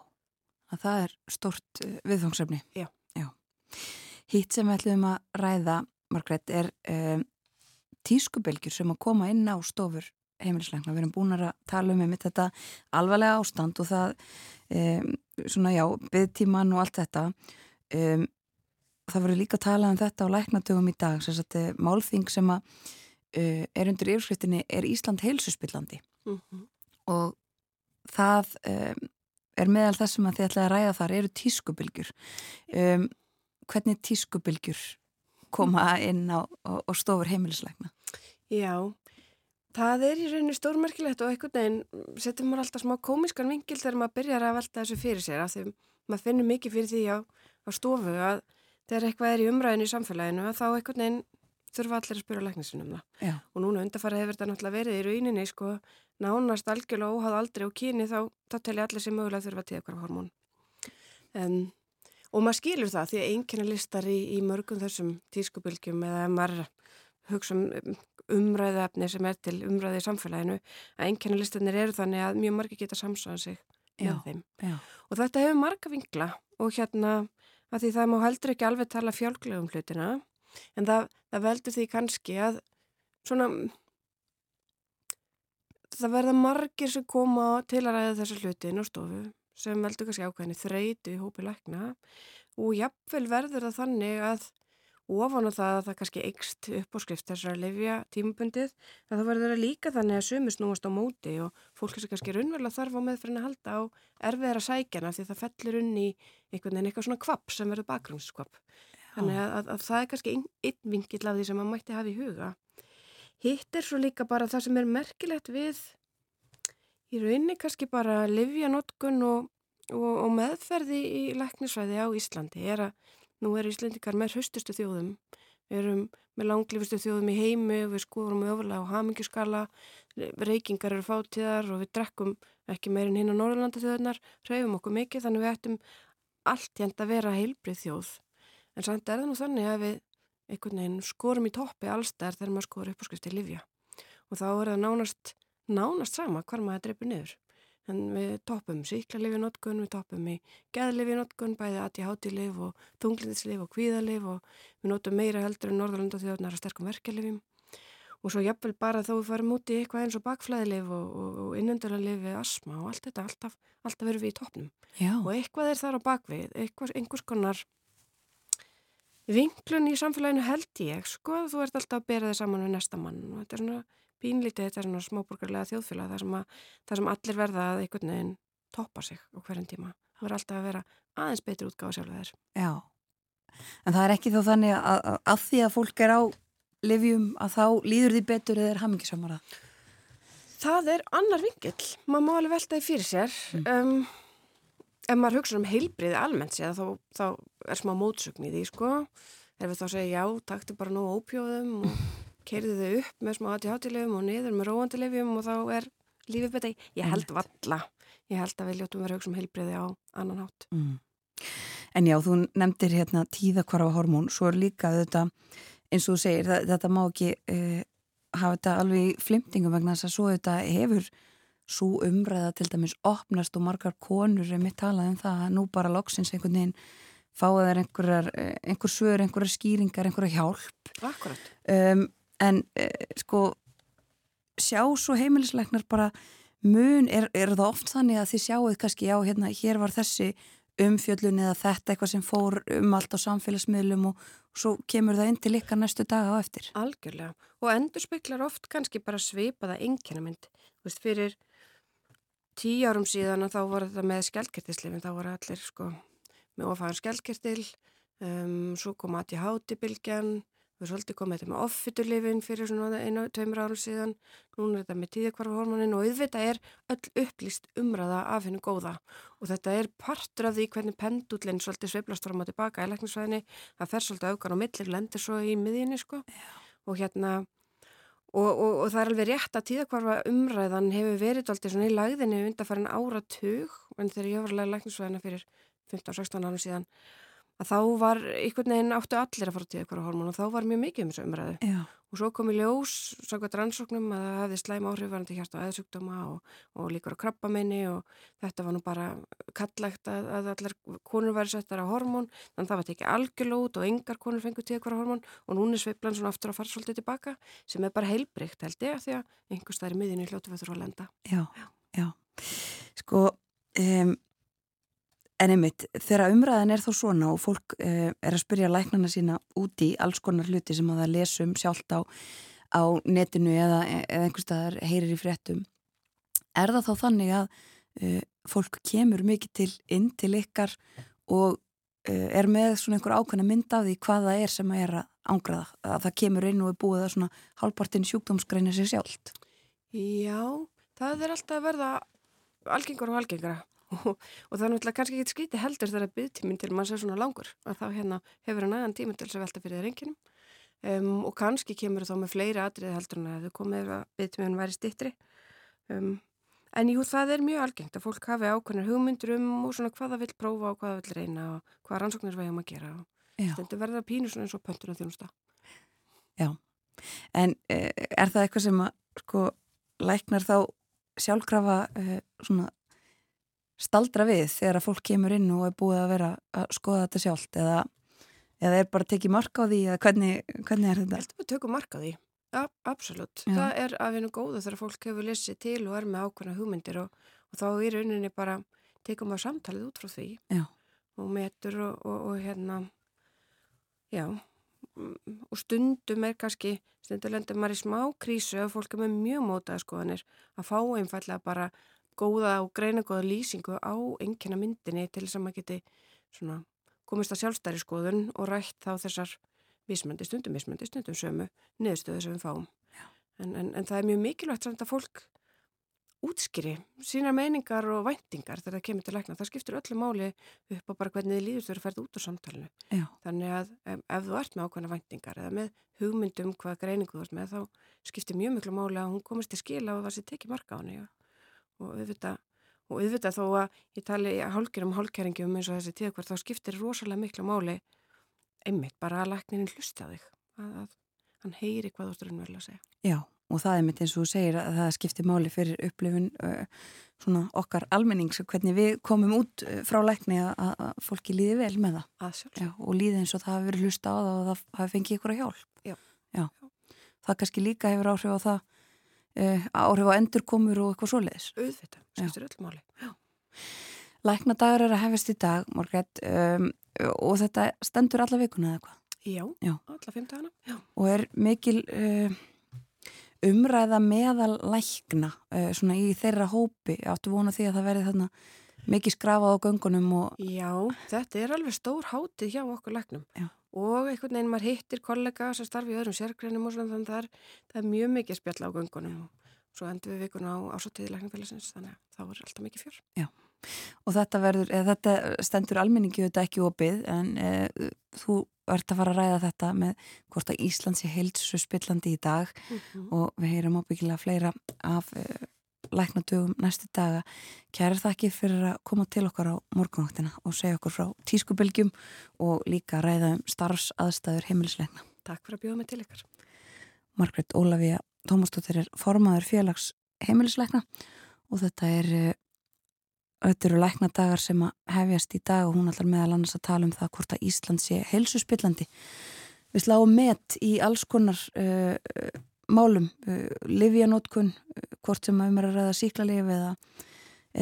að það er stort uh, viðfangsefni. Já. Já. Hitt sem við ætlum að ræða, Margret, er um, tískubelgjur sem að koma inn á stofur heimilisleikna. Við erum búin að tala um einmitt þetta alvarlega ástand og það, um, svona já, byggtíman og allt þetta. Um, það voru líka að tala um þetta á læknatugum í dag, sem sagt, málþing sem að uh, er undir yfirskriftinni er Ísland heilsuspillandi Mm -hmm. og það um, er meðal það sem að þið ætlaði að ræða þar eru tískubilgjur um, hvernig tískubilgjur koma inn á, á, á stofur heimilisleikna Já, það er í rauninu stórmerkilegt og einhvern veginn setur maður alltaf smá komiskan vingil þegar maður byrjar að velta þessu fyrir sér af því maður finnur mikið fyrir því á, á stofu að þegar eitthvað er í umræðinu í samfélaginu að þá einhvern veginn þurfa allir að spyrja læknisinn um það. Já. Og núna undarfara hefur þetta náttúrulega verið í rauninni sko nánast algjörlega óháð aldrei og kyni þá, þá telja allir sem mögulega þurfa til eitthvað hormón. Um, og maður skilur það því að einnkjörna listar í, í mörgum þessum tískubilgjum eða maður hugsa um umræðaefni sem er til umræði í samfélaginu að einnkjörna listarnir eru þannig að mjög margir geta samsáðan sig með Já. þeim. Já. Og þetta hefur marga vingla og hérna að því það má heldur ekki alveg tala fjálglegum hlutina en það, það veldur því kannski að svona það verða margir sem koma til að ræða þessa hluti inn á stofu sem veldur kannski ákveðinni þreytu í hópi lækna og jafnvel verður það þannig að ofan á það að það kannski eikst upp á skrift þessar að lifja tímabundið að það verður að líka þannig að sumi snúast á móti og fólk sem kannski raunverulega þarf á meðfyrin að halda á erfiðara sækjana því það fellur unni einhvern veginn eitthvað svona kvapp sem verður bakgrunnskvapp. Þannig að, að, að það er kannski einn, vingill af því sem maður mætti hafa í huga. Hitt er svo líka bara það sem er merkilegt við í rauninni kannski bara livjanótkun og, og, og meðferði í læknisfræði á Íslandi er að nú er Íslandikar með haustustu þjóðum. Við erum með langlifustu þjóðum í heimi við skoðum öfurlega á hamingjuskala, reykingar eru fátíðar og við drekkum ekki meirinn hinn á Norrlanda þjóðunar, hreyfum okkur mikið þannig við ættum allt jænt að vera heilbrið þjóð. En samt er það nú þannig að við einhvern veginn skorum í toppi allstæðar þegar maður skorur upp á skrifti Livja. Og þá er það nánast, nánast sama hvar maður dreipur niður. En við toppum síklarlifinotkun, við toppum í geðlifinotkun, bæði ADHD-lif og þunglindslif og kvíðalif og við notum meira heldur en Norðalanda þjóðnar að sterkum verkelifim. Og svo jafnvel bara þó við farum út í eitthvað eins og bakflæðilif og, og, og innunduralif við asma og allt þetta, alltaf, alltaf verðum við í toppnum. Og eitthvað er þar á bakvið, einhvers konar vinklun í samfélaginu held ég, sko, þú ert alltaf að bera þig saman við næsta mann og þetta er svona pínlítið, þetta er svona smáborgarlega þjóðfélag þar sem, að, þar sem allir verða að einhvern veginn toppa sig á hverjum tíma. Það verður alltaf að vera aðeins betur útgáð sjálf þeir. Já. En það er ekki þó þannig að, að, að því að fólk er á livjum að þá líður því betur eða er hamingisamara. Það er annar vingill, maður má alveg velta því fyrir sér. Um, ef maður hugsa um heilbriði almennt sér þá, þá er smá mótsögn í því, sko. Ef við þá segja já, taktu bara nógu ópjóðum og keirðu þau upp með smá ADHD-lefum og niður með róandi-lefum og þá er lífið betri. Ég held valla. Ég held að við ljótum vera hugsa um heilbriði á annan hátt. Mm. En já, þú nefndir hérna tíðakvarfa hormón, svo er líka þetta, eins og þú segir, það, þetta má ekki uh, hafa þetta alveg flimtingum vegna þess að svo þetta hefur svo umræða til dæmis opnast og margar konur er mitt talað um það að nú bara loksins einhvern veginn fáið þær einhverjar, einhver svör, einhverjar skýringar, einhverjar hjálp. Akkurat. Um, en uh, sko, sjá svo heimilisleiknar bara mun, er, er það oft þannig að þið sjáuð kannski, já, hérna, hér var þessi umfjöllun eða þetta eitthvað sem fór um allt á samfélagsmiðlum og svo kemur það inn til ykkar næstu daga á eftir. Algjörlega. Og endur speklar oft kannski bara svipaða engjörnumynd. Þú veist, fyrir tíu árum síðan þá voru þetta með skjaldkirtislefin, þá voru allir sko með ofæðan skjaldkirtil, um, svo kom ADHD-bylgjan, við erum svolítið komið þetta með offiturlifin fyrir svona einu, tveimur árum síðan núna er þetta með tíðakvarfahormonin og auðvitað er öll upplýst umræða af hennu góða. Og þetta er partur af því hvernig pendullin svolítið sveiblast fram og tilbaka í lækningsvæðinni, það fer svolítið aukan og millir lendir svo í miðjunni sko. Og hérna og, og, og það er alveg rétt að tíðakvarfa umræðan hefur verið alltaf svona í lagðinni undan farin áratug en þegar ég var að lækningsvæðina fyrir 15-16 árum síðan að þá var einhvern veginn áttu allir að fara til eitthvað hormón og þá var mjög mikið um þessu umræðu Já. og svo kom í ljós samkvæmt rannsóknum að það hefði slæm áhrifvarandi hjarta og eðsugdóma og, og líkur á krabbaminni og þetta var nú bara kallægt að, að allar konur væri settar á hormón þannig að það var tekið algjörlút og yngar konur fengur til eitthvað hormón og núna sveiplan svona aftur að fara svolítið tilbaka sem er bara heilbrygt held ég því að einhvers það er miðinni hljótu við þurfa að lenda Já, já. Sko, um, en einmitt, þegar umræðan er þó svona og fólk uh, er að spyrja læknana sína úti alls konar hluti sem að það lesum sjálft á, á netinu eða, eða einhvers staðar heyrir í fréttum, er það þá þannig að uh, fólk kemur mikið til inn til ykkar og uh, er með svona einhver ákveðna mynd af því hvað það er sem að er að ángraða, að það kemur inn og er búið að svona halvpartin sjúkdómsgreina sér sjálft. Já, það er alltaf að verða algengur og algengara og, og það er náttúrulega kannski ekki skríti heldur þegar byggtíminn til mann sér svona langur að þá hérna hefur hann aðan tíma til þess að velta fyrir reynginum um, og kannski kemur þá með fleiri atriði heldur en að þau komið að byggtíminn væri stittri um, en jú það er mjög algengt að fólk hafi ákveðnar hugmyndur um og svona hvað það vil prófa og hvað það vil reyna og hvað rannsóknir vægum að gera og stendur verða pínu svona eins og pöntur og þjónusta Já, en er það eitthvað sem að sko læknar þá sjálfkrafa uh, svona staldra við þegar að fólk kemur inn og er búið að vera að skoða þetta sjálft eða, eða er bara að tekið marka á því eða hvernig, hvernig er þetta? Við tökum marka á því, ja, absolutt. Já. Það er af hennu góðu þegar fólk hefur lesið til og er með ákveðna hugmyndir og, og þá er rauninni bara tekum við samtalið út frá því já. og metur og, og, og hérna, já, og stundum er kannski, stundum lendur maður í smá krísu og fólk er með mjög mótaða skoðanir að fá einfallega bara góða og greina góða lýsingu á engina myndinni til þess að maður geti svona, komist að sjálfstæri skoðun og rætt þá þessar mismöndi stundum, mismöndi stundum sömu niðurstöðu sem við fáum. En, en, en það er mjög mikilvægt samt að fólk útskýri sína meiningar og væntingar þegar það kemur til lækna. Það skiptir öllu máli upp á bara hvernig þið líður þau eru færð út úr samtalenu. Já. Þannig að ef, ef þú ert með ákveðna væntingar eða með hugmyndum hvað greiningu þú ert með þá skiptir mjög miklu máli að hún komist til skila og það sé tekið marka á henni. Og auðvitað, og auðvitað þó að ég tali hálkjum hálkjæringjum eins og þessi tíðakvart þá skiptir rosalega miklu máli einmitt bara að lækninin hlusta þig að, að hann heyri hvað þú styrun vel að segja. Já og það er mitt eins og þú segir að það skiptir máli fyrir upplifun uh, svona okkar almennings hvernig við komum út frá lækni að, að fólki líði vel með það. Já, og líði eins og það hafi verið hlusta á það og það hafi fengið ykkur að hjálp. Já. Já. Það kannski líka hefur áhrif á það uh, áhrif á endurkomur og eitthvað svoleiðis. Auðvitað, skiptir öll máli. Já. Læknadagar er að hefast í dag, Morgret, um, og þetta stendur alla vikuna eða hvað? Já, Já, alla. Já. Og er mikil uh, umræða meðal lækna uh, svona í þeirra hópi, áttu vona því að það verði þarna mikið skrafað á göngunum og... Já, þetta er alveg stór hátið hjá okkur læknum. Já. Og einhvern veginn maður hittir kollega sem starfi í öðrum sérgreinum og svona þannig að það er, það mjög mikið spjall á göngunum og svo endur við vikuna á ásóttiði læknafélagsins þannig að þá er alltaf mikið fjör. Já, og þetta, verður, eða, þetta stendur almenningi auðvitað ekki opið en e, þú ert að fara að ræða þetta með hvort að Íslands er heilsu spillandi í dag Mm -hmm. og við heyrum ábyggilega fleira af e, læknadögum næstu daga. Kæra þakki fyrir að koma til okkar á morgunvaktina og segja okkur frá tískubylgjum og líka ræða um starfsaðstæður heimilisleikna. Takk fyrir að bjóða mig til ykkar. Margret Ólafía Tómastóttir er formaður félags heimilisleikna og þetta er Þetta eru læknadagar sem að hefjast í dag og hún ætlar meðal annars að tala um það hvort að Ísland sé helsuspillandi. Við sláum met í alls konar uh, málum, uh, livjanótkun, uh, hvort sem um er að ræða síklarlif eða,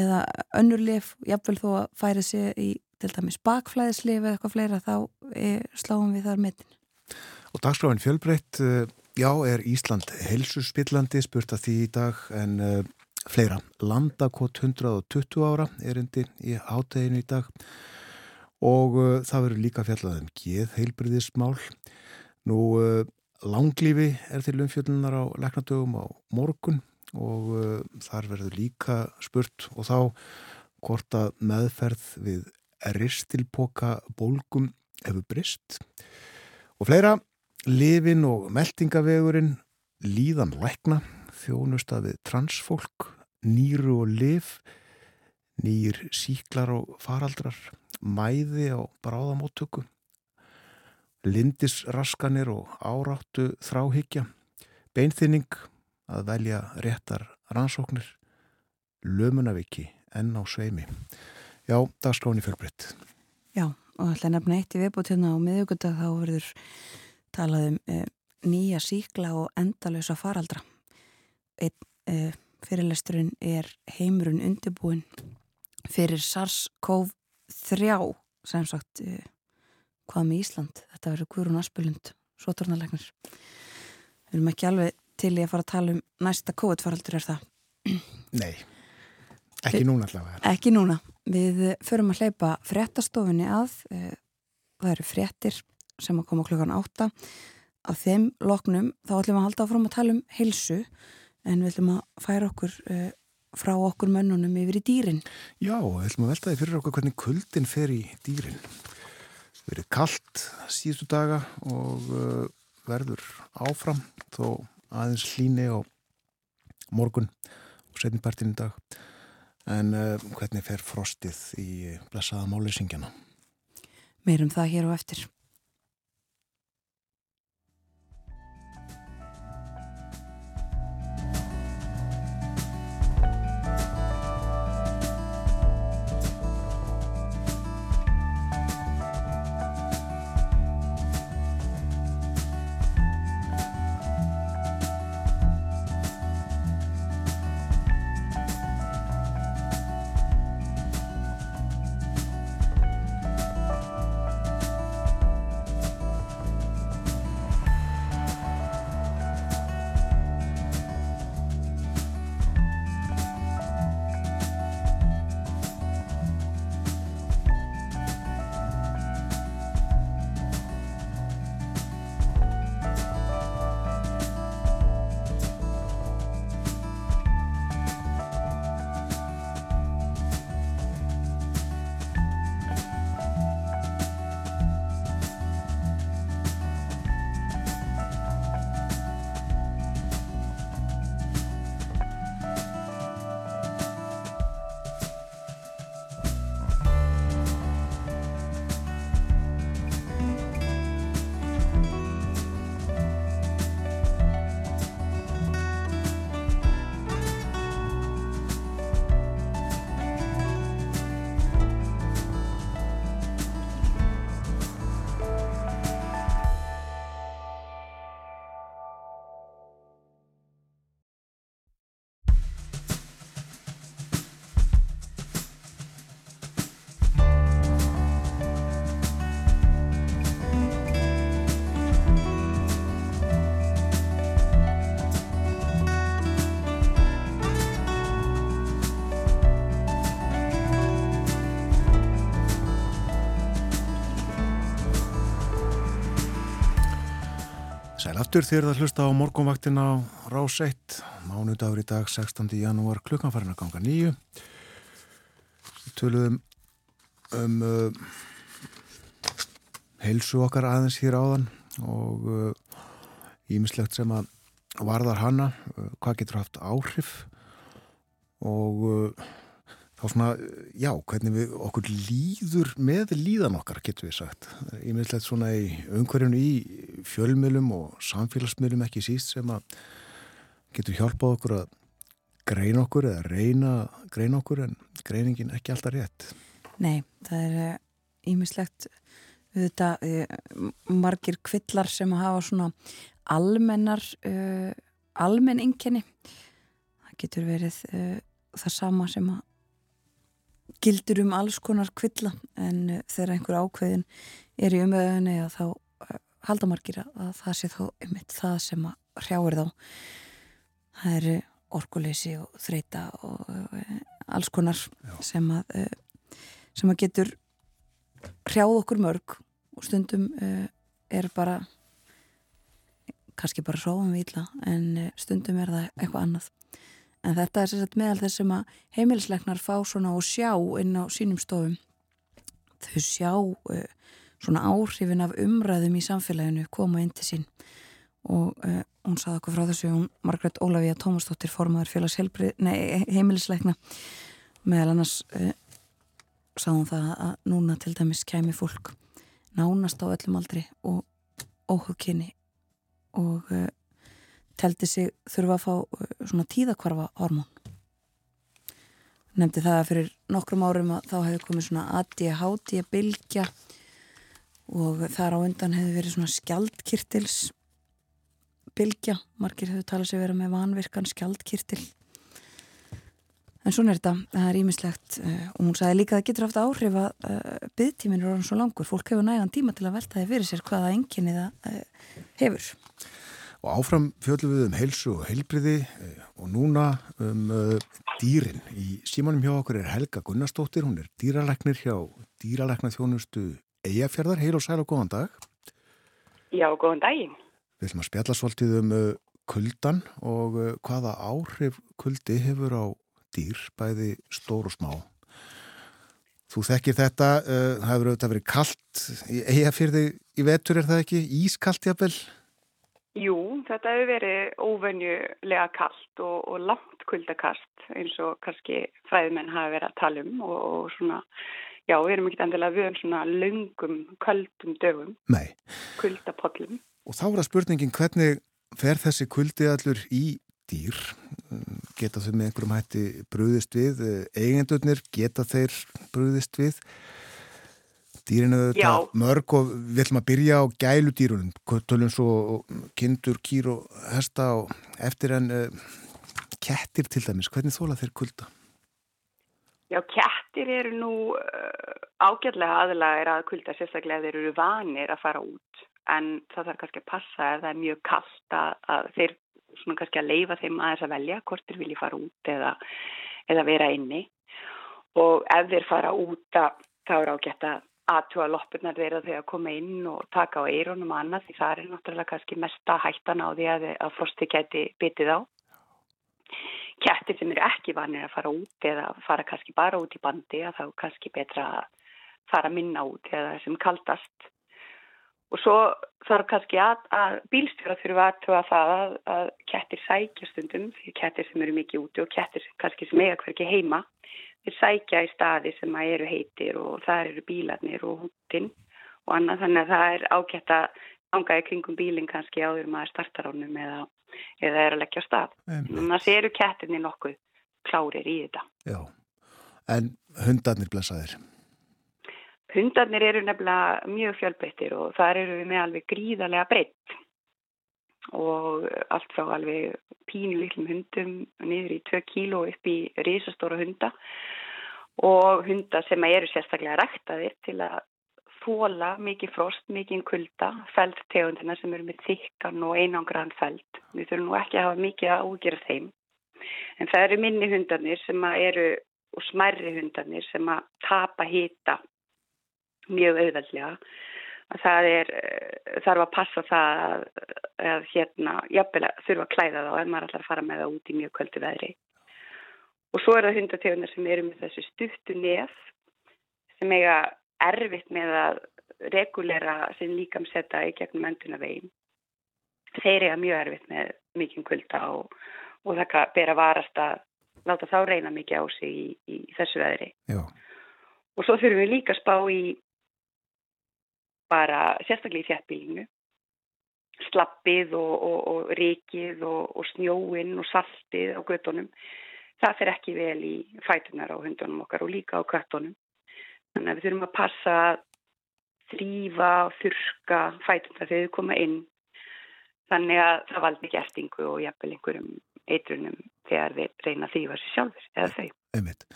eða önnurlif, jafnvel þó að færi sig í til dæmis bakflæðislif eða eitthvað fleira, þá er, sláum við þar metin. Og dagskráin fjölbreytt, já, er Ísland helsuspillandi, spurt að því í dag, en fleira. Landakot 120 ára er indi í áteginu í dag og það verður líka fjallað um geð heilbriðismál. Nú, langlífi er til umfjöldunar á leknadögum á morgun og uh, þar verður líka spurt og þá hvort að meðferð við ristilpoka bólgum hefur brist og fleira lifin og meldingavegurinn líðan lækna þjónusta við transfólk nýru og lif nýr síklar og faraldrar mæði á bráðamóttöku lindisraskanir og áráttu þráhyggja beinþynning að velja réttar rannsóknir lömunaviki enn á sveimi. Já, dagskráni fjölbreytt. Já, og að nefna eitt í viðbútuna á miðugundag þá verður talað um e, nýja síkla og endalösa faraldra. Einn e, fyrirlesturinn er heimurinn undirbúin fyrir SARS-CoV-3 sem sagt e, hvað með Ísland þetta verður Guðrún Aspelund svotornalegnir við erum ekki alveg til í að fara að tala um næsta COVID-faraldur er það Nei, ekki núna allavega Ekki núna. Við förum að hleypa fréttastofunni að. eh, Það eru fréttir sem að koma klukkan átta. Af þeim loknum þá ætlum við að halda áfram að tala um heilsu en við ætlum að færa okkur uh, frá okkur mönnunum yfir í dýrin. Já, við ætlum að velta því fyrir okkur hvernig kuldin fer í dýrin verið kallt síðustu daga og uh, verður áfram þó aðeins hlíni á morgun og setnipartin í dag en uh, hvernig fer frostið í blessaða málisingjana Meirum það hér og eftir. Aftur þegar það hlusta á morgunvaktin á Rás 1 mánudagur í dag 16. janúar klukkan farin að ganga nýju töluðum um uh, heilsu okkar aðeins hér áðan og ímislegt uh, sem að varðar hana uh, hvað getur haft áhrif og uh, þá svona, já, hvernig við okkur líður með líðan okkar, getur við sagt. Ég myndilegt svona í umhverjum í fjölmjölum og samfélagsmjölum ekki síst sem að getur hjálpað okkur að greina okkur eða reyna greina okkur en greiningin ekki alltaf rétt. Nei, það er ímislegt þetta margir kvillar sem að hafa svona almennar uh, almenn inkenni. Það getur verið uh, það sama sem að gildur um alls konar kvilla en uh, þegar einhver ákveðin er í umöðunni að þá uh, halda margir að það sé þá einmitt það sem að hrjáir þá. Það eru orkuleysi og þreita og uh, alls konar sem að, sem að getur hrjáð okkur mörg og stundum er bara kannski bara sófum við ítla en eh, stundum er það eitthvað annað en þetta er sérstaklega meðal þess sem að heimilisleiknar fá svona og sjá inn á sínum stofum. Þau sjá uh, svona áhrifin af umræðum í samfélaginu koma inn til sín. Og uh, hún saði okkur frá þessu hún Margret Ólafíða Tómasdóttir formadur félags heimilisleikna meðal annars uh, sá hún það að núna til dæmis kæmi fólk nánast á öllum aldri og óhugkynni og teldi sig þurfa að fá uh, svona tíðakvarfa hormón. Nefndi það að fyrir nokkrum árum að þá hefði komið svona ADHD bilgja og þar á undan hefði verið svona skjaldkirtils bilgja, margir hefur talað sér verið með vanvirkan skjaldkirtil. En svona er þetta. Það er ímislegt uh, og hún sagði líka að það getur haft áhrif að uh, byggtíminn er orðin svo langur, fólk hefur nægan tíma til að velta þið fyrir sér hvaða enginni það hefur Og áfram fjöldum við um heilsu og heilbriði og núna um dýrin. Í símanum hjá okkur er Helga Gunnarsdóttir, hún er dýralæknir hjá dýralækna þjónustu Eyjafjörðar. Heil og sæl og góðan dag. Já, góðan daginn. Við ætlum að spjalla svolítið um kuldan og hvaða áhrif kuldi hefur á dýr, bæði stór og smá. Þú þekkir þetta, það hefur auðvitað verið kallt í Eyjafjörði í vetur, er það ekki? Ískallt jafnvel? Jú, þetta hefur verið óvenjulega kallt og, og langt kuldakast eins og kannski fræðmenn hafa verið að tala um og, og svona, já, við erum ekki endilega við um svona löngum, kaldum dögum. Nei. Kuldapollum. Og þá er það spurningin hvernig fer þessi kuldi allur í dýr? Geta þau með einhverjum hætti brúðist við? Eigendurnir geta þeir brúðist við? Dýrinu þetta mörg og við ætlum að byrja á gæludýrunum, tölum svo kindur, kýr og hesta og eftir en uh, kettir til dæmis, hvernig þóla þeir kulda? Já, kettir eru nú uh, ágjörlega aðlægir að kulda, sérstaklega þeir eru vanir að fara út. En það þarf kannski að passa ef það er mjög kallt að, að þeir svona kannski að leifa þeim aðeins að velja hvort þeir vilja fara út eða, eða vera inni. Og ef þeir fara út að þá er ágætt að aðtúa loppurnar þeirra þegar að koma inn og taka á eironum og annað því það er náttúrulega kannski mesta hættan á því að, að frosti geti bitið á. Kettir sem eru ekki vanir að fara út eða fara kannski bara út í bandi að þá kannski betra að fara minna út eða sem kaldast. Og svo þarf kannski að, að bílstjóra þurfa aðtúa það að, að kettir sækja stundum því kettir sem eru mikið úti og kettir kannski sem eiga hverki heima sækja í staði sem að eru heitir og það eru bílarnir og húttinn og annað þannig að það er ágætt að í kringum bílinn kannski áður maður startar ánum eða, eða er að leggja stað. Þannig að eru kettinni nokkuð klárir í þetta. Já, en hundarnir blessaðir? Hundarnir eru nefnilega mjög fjölbreyttir og það eru við með alveg gríðarlega breytt og allt frá alveg pínu litlum hundum niður í 2 kíló upp í risastóra hunda og hundar sem eru sérstaklega ræktaðir til að þóla mikið frost, mikið kulda, feldtegundina sem eru með þykkan og einangran feld. Við þurfum nú ekki að hafa mikið að úgjera þeim. En það eru minni hundarnir sem eru, og smerri hundarnir sem að tapa hýta mjög auðveldlega að það er, þarf að passa það að, að hérna, jafnvel að þurfa að klæða þá en maður ætlar að fara með það út í mjög kvöldu veðri. Og svo er það hundategunar sem eru með þessu stuttu nef sem eiga erfitt með að regulera sinn líkamsetta í gegnum önduna veginn. Þeir eiga mjög erfitt með mikinn kvölda og, og það ber að varast að láta þá reyna mikið á sig í, í þessu veðri. Já. Og svo þurfum við líka að spá í bara sérstaklega í þjættbílinu slappið og, og, og rikið og, og snjóinn og saltið á göttunum það fer ekki vel í fætunar á hundunum okkar og líka á köttunum þannig að við þurfum að passa þrýfa þurka fætunar þegar við koma inn þannig að það valdi gestingu og jafnvel einhverjum eitrunum þegar við reyna þrýfa sér sjálfur eða þau. Einmitt.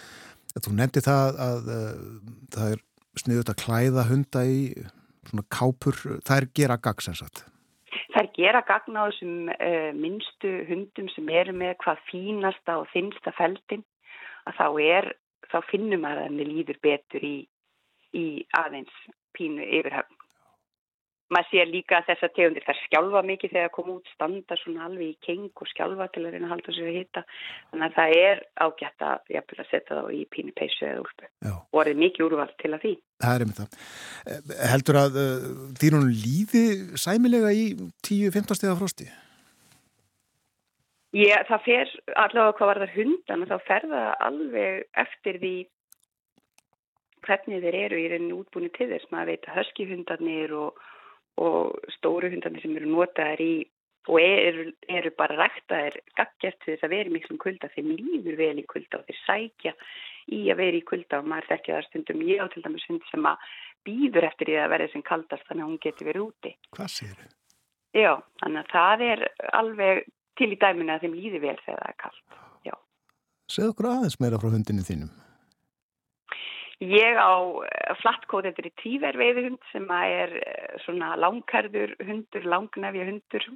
Þú nefndi það að, að, að það er sniðut að klæða hunda í svona kápur, það er gera gagn sem sagt? Það er gera gagn á þessum uh, minnstu hundum sem eru með hvað fínasta og þinnsta feldin að þá er, þá finnum að henni líður betur í, í aðeins pínu yfirhafn. Maður sér líka að þessar tegundir þær skjálfa mikið þegar koma út standa svona alveg í keng og skjálfa til að reyna að halda sér að hitta þannig að það er ágætt að, að setja þá í pínu peysu eða úlpu og það er mikið úrvald til að því Það er einmitt það. Eh, heldur að uh, dýrunum líði sæmilega í 10-15 steg af frosti? Já, það fer allavega hvað var það hundan og þá fer það alveg eftir því hvernig þeir eru í rauninni útbúinu til þess. Maður veit að höskihundarnir og, og stóru hundarnir sem eru notaðir í og eru, eru bara ræktaðir gaggjast þess að vera í miklum kulda. Þeim líður vel í kulda og þeir sækja í að vera í kulda og maður þekkja það stundum ég á til dæmis hund sem að býður eftir því að verða sem kaldast þannig að hún getur verið úti. Hvað séu þau? Já, þannig að það er alveg til í dæminu að þeim líði vel þegar það er kallt. Segð okkur aðeins meira frá hundinu þínum. Ég á eh, flattkóð eftir í tíver veiðhund sem er eh, svona langkarður hundur, langnefja hundur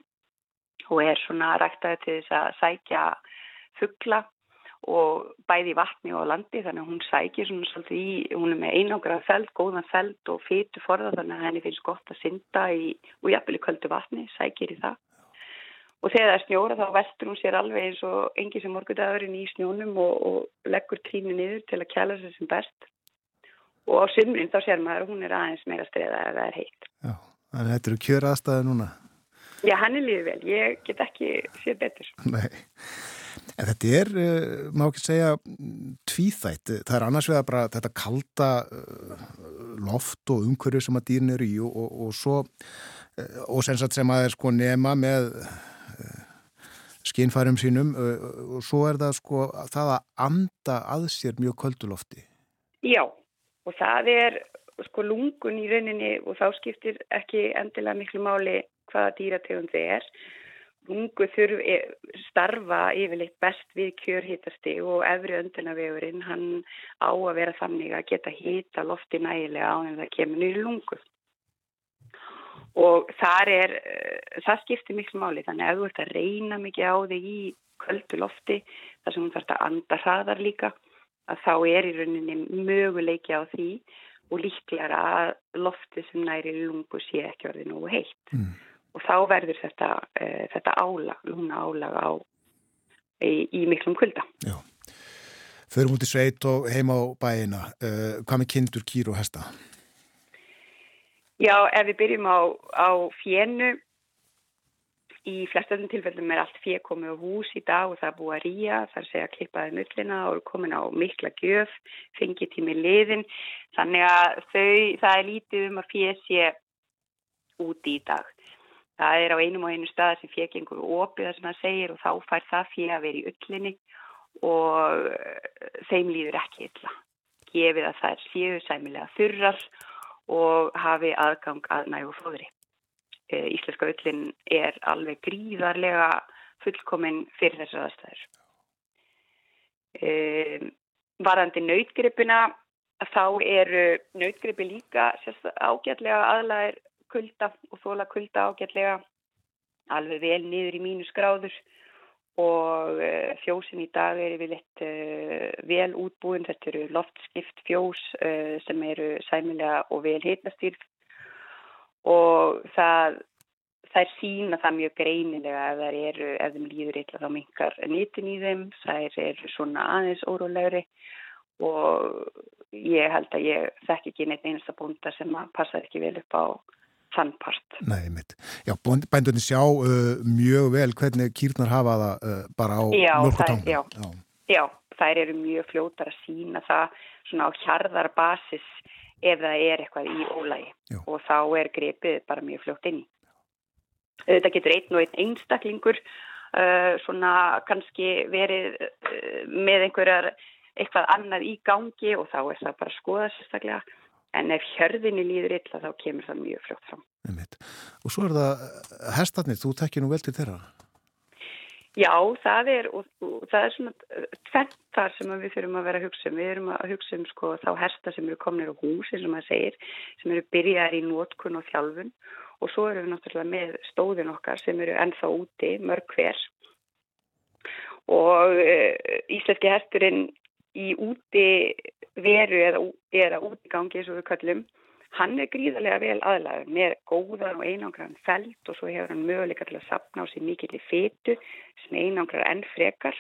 og er svona ræktaði til þess að sækja fuggla og bæði í vatni og landi þannig að hún sækir svona svolítið í, hún er með einangrað feld, góðan feld og fytu forða þannig að henni finnst gott að synda í, í kvöldu vatni, sækir í það. Og þegar það er snjóra þá vestur hún sér alveg eins og engi sem morgudagurinn í snjónum og, og leggur trínu niður til að kjæla sér sem best og á sumrin þá sér maður að hún er aðeins meira streða ef það er heitt. Já, að þetta eru kjör aðstæði núna. Já, hann er lífið vel, ég get ekki sér betur. Nei, en þetta er, uh, má ekki segja, tvíþætt. Það er annars vegar bara þetta kalda uh, loft og umhverju sem að dýrin eru í og, og, og svo, uh, og sem að er sko nema með skinnfærum sínum og svo er það sko það að anda að sér mjög köldulofti. Já, og það er sko lungun í rauninni og þá skiptir ekki endilega miklu máli hvaða dýrategund þið er. Lungu þurf starfa yfirleitt best við kjörhítasti og efri öndunavegurinn hann á að vera þannig að geta hýta lofti nægilega á en það kemur nýri lungu og er, eh, það skiptir miklu máli þannig að þú ert að reyna mikið á þig í köldu lofti þar sem þú þarfst að anda hraðar líka að þá er í rauninni möguleiki á því og líklega að lofti sem næri lungu sé ekki orðið nógu heitt mm. og þá verður þetta, uh, þetta álag, lúna álag á, í, í miklum kulda. Já, förum út í sveit og heima á bæina, uh, hvað með kindur, kýr og hesta? Já, ef við byrjum á, á fjennu, í flestöldum tilfellum er allt fjeg komið á hús í dag og það er búið að rýja, það er segja að klippaði nullina og er komin á mikla gjöf, fengið tími liðin, þannig að þau, það er lítið um að fjeg sé úti í dag. Það er á einum og einu stað sem fjeg gengur opið það sem það segir og þá fær það fjeg að vera í ullinni og þeim líður ekki illa. Gefið að það er fjögur sæmilega þurrar og hafi aðgang að nægu fóðri. E, íslenska öllin er alveg gríðarlega fullkominn fyrir þessar aðstæður. E, varandi nautgripina þá eru nautgripi líka ágætlega aðlæðir kulda og þóla kulda ágætlega alveg vel niður í mínusgráður og uh, fjósin í dag er yfirleitt uh, vel útbúin, þetta eru loftskipt fjós uh, sem eru sæmilega og vel hitnastýrð og það, er sína það mjög greinilega ef það eru, ef þeim líður eitthvað þá mingar nýtin í þeim, það eru svona aðeins órólegri og ég held að ég þekk ekki neitt einasta búnda sem að passa ekki vel upp á þann part. Nei, mitt. Já, bændunni sjá uh, mjög vel hvernig kýrnar hafa það uh, bara á mjölkutangu. Já, já. já, þær eru mjög fljótar að sína það svona á hjarðar basis ef það er eitthvað í ólægi já. og þá er grepið bara mjög fljótt inn í. Þetta getur einn og einn einstaklingur uh, svona kannski verið uh, með einhverjar eitthvað annað í gangi og þá er það bara að skoða sérstaklega en ef hjörðinni líður illa þá kemur það mjög fljótt fram. Og svo er það hestatnir, þú tekki nú vel til þeirra? Já, það er, og, og það er svona tventar sem við þurfum að vera að hugsa um. Við erum að hugsa um sko, þá hesta sem eru kominir á hús, eins og maður segir, sem eru byrjaðir í nótkun og þjálfun og svo erum við náttúrulega með stóðin okkar sem eru ennþá úti, mörg hver. Og e, íslenski hesturinn í úti veru eða, eða útigangi eins og við kallum hann er gríðarlega vel aðlæður með góðan og einangran felt og svo hefur hann möguleika til að sapna á sér mikill í fétu sem einangrar enn frekar.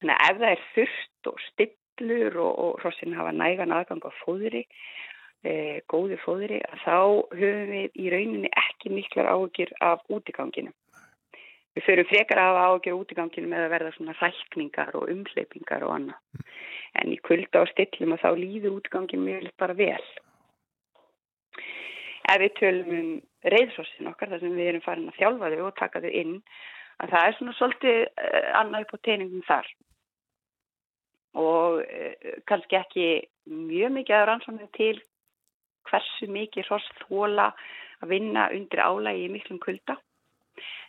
Þannig að ef það er þurft og stillur og, og hrossin hafa nægan aðgang á fóðri, e, góðu fóðri, þá höfum við í rauninni ekki miklar ágjur af útiganginu. Við förum frekar af ágjur útiganginu með að verða svona rækningar og umleipingar og annað. En í kulda og stillum og þá líður útiganginu mjög bara vel ef við tölum um reyðsossin okkar þar sem við erum farin að þjálfa þau og taka þau inn að það er svona svolítið uh, annað upp á teiningum þar. Og uh, kannski ekki mjög mikið að rannsóna til hversu mikið hross þóla að vinna undir álægi í miklum kulda.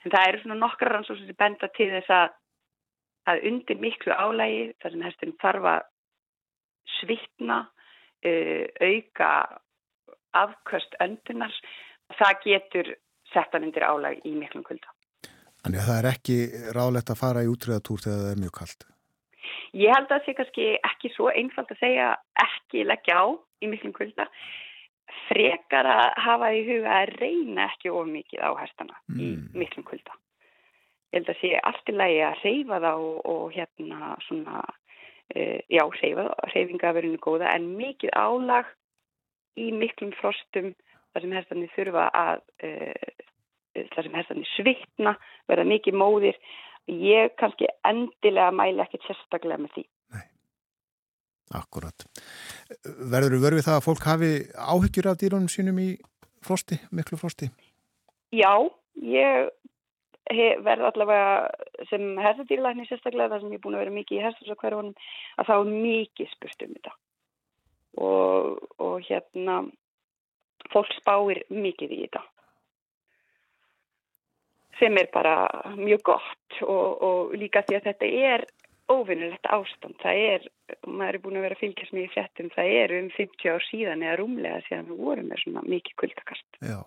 En það eru svona nokkra rannsóna sem benda til þess að, að undir miklu álægi þar sem hestum þarf að svitna uh, auka afkvöst öndunar það getur sett hann undir álag í miklum kulda. Þannig að það er ekki ráðlegt að fara í útrýðatúr þegar það er mjög kallt? Ég held að það sé kannski ekki svo einfalt að segja ekki leggja á í miklum kulda. Frekar að hafa í huga að reyna ekki of mikið á hestana mm. í miklum kulda. Ég held að sé allt í lagi að reyfa það og, og hérna svona, uh, já, reyfa reyfinga að verðinu góða en mikið álag í miklum frostum þar sem herstanir þurfa að uh, þar sem herstanir svitna verða mikið móðir. Ég kannski endilega mæla ekkert sérstaklega með því. Nei, akkurat Verður þú verfið það að fólk hafi áhyggjur af dýrunum sínum í frosti, miklu frosti? Já, ég verð allavega sem herstadýrlækni sérstaklega þar sem ég er búin að vera mikið í herstadýrlækni að þá er mikið spurt um þetta og, og hérna fólk spáir mikið í þetta. Sem er bara mjög gott og, og líka því að þetta er óvinnulegt ástand, það er maður er búin að vera fylgjast með í fjettum það er um 50 ár síðan eða rúmlega síðan við vorum með svona mikið kuldakast. Já,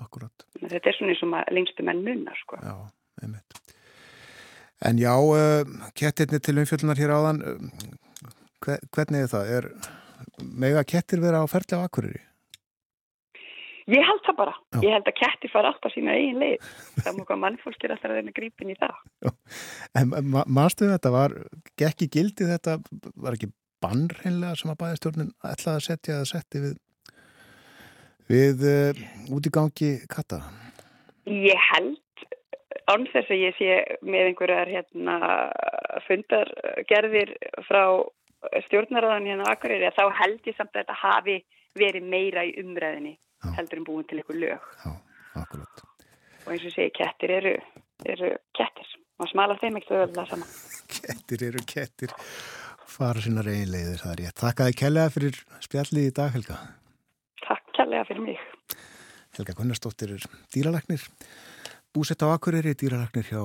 akkurat. Þetta er svona eins og lengstu menn munnar sko. Já, einmitt. En já, uh, kettirni til umfjöldunar hér áðan uh, hvernig er það? Er mega kettir vera á ferli á akkuriri? Ég held það bara. Já. Ég held að kettir fara alltaf sína eigin leið. Það mjög hvað mannfólk er alltaf að reyna grípin í það. Já. En mannstu þetta var, gekk í gildi þetta, var ekki bannreinlega sem að bæðistjórnin ætlaði að setja eða setti við, við uh, út í gangi katta? Ég held án þess að ég sé með einhverjar hérna, fundargerðir frá stjórnarraðan hérna að þá held ég samt að þetta hafi verið meira í umræðinni Já. heldur en búin til einhver lög. Já. Og eins og segi, kettir eru, eru kettir. Man smalar þeim ekkert að öðla saman. Kettir eru kettir. Fara sína reynleiðir, það er ég. Takk að þið kellega fyrir spjallið í dag, Helga. Takk kellega fyrir mig. Helga Gunnarsdóttir er dýralæknir. Búsett á Akureyri, dýralæknir hjá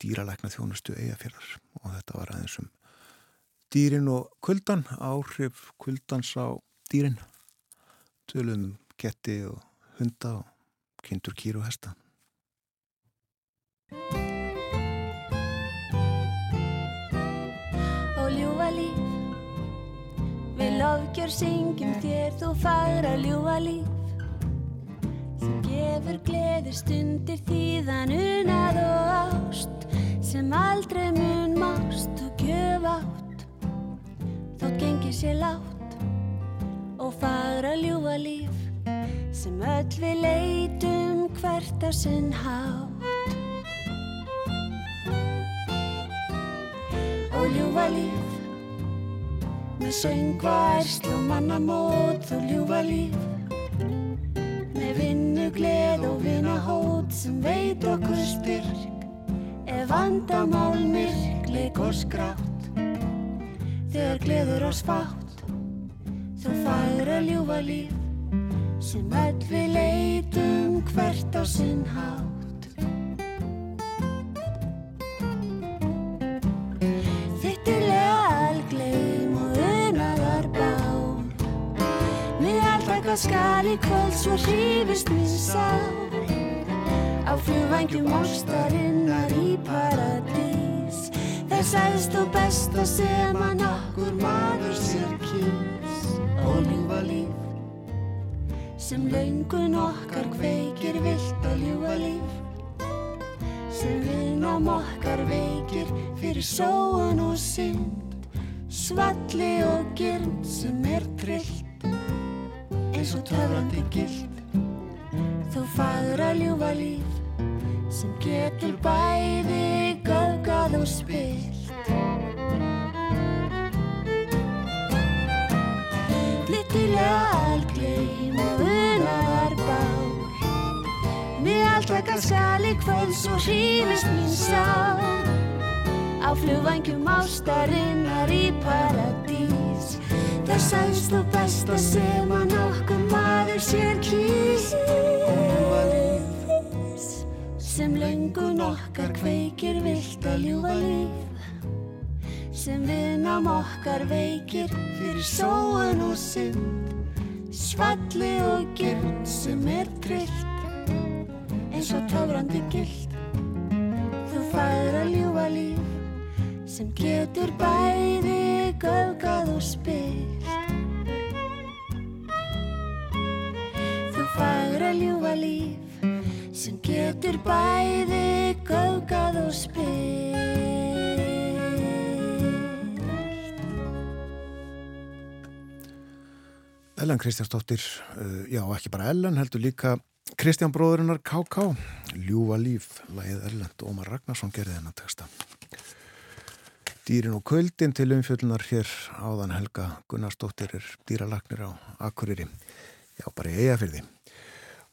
dýralækna þjónustu eigafjörðar og þetta var aðeins um dýrin og kuldan, áhrif kuldans á dýrin, tölum ketti og hunda og kindur, kýr og hesta. Og ljúa líf, við lofgjör syngjum þér þú fagra ljúa líf, sem gefur gleðir stundir þýðan unað og ást, sem aldrei mun mást og gjöf átt þótt gengi sér látt og fagra ljúa líf sem öll við leitum hvert á sinn hátt. Og ljúa líf með söngva ærslu og mannamót og ljúa líf með vinnu gleð og vinna hót sem veit okkur styrk ef vandamál myrk leik og skrátt þegar gleður oss fátt þú færa ljúfa líf sem öll við leitum hvert á sinn hátt. Þitt er leal gleim og unaðar bán með alltaf skal í kvöld svo hrifist minn sá á fljóðvangjum ástarinnar í paradís Það sæðist og besta sem að nokkur maður sér kýrs og ljúfa líf sem laungun okkar kveikir vilt og ljúa líf. Sem vinnam okkar veikir fyrir sóun og synd. Svalli og gyrnd sem er trillt. Eins og töfrandi gild. Þú fagur að ljúa líf sem getur bæði göfgað og spilt. Littilega algleim og unaðar bál. Með alltaka skali kvölds og hrífist mín sá Á flugvangjum ástarinnar í paradís. Það sæðst og besta sem að nokkuð maður sér líf Sem löngun okkar kveikir vilt að ljúfa líf sem viðnám okkar veikir fyrir sóun og synd svalli og gyrnd sem er trillt eins og töfrandi gild þú fæður að ljúfa líf sem getur bæði göfgað og spilt þú fæður að ljúfa líf sem getur bæði göfgað og spilt Ellen Kristjánsdóttir, uh, já ekki bara Ellen, heldur líka Kristján bróðurinnar K.K. Ljúfa líf, lagið Erlend Ómar Ragnarsson gerði þennan texta. Dýrin og kvöldin til umfjöldunar hér áðan Helga Gunnarsdóttir er dýralagnir á Akureyri, já bara í eigafyrði.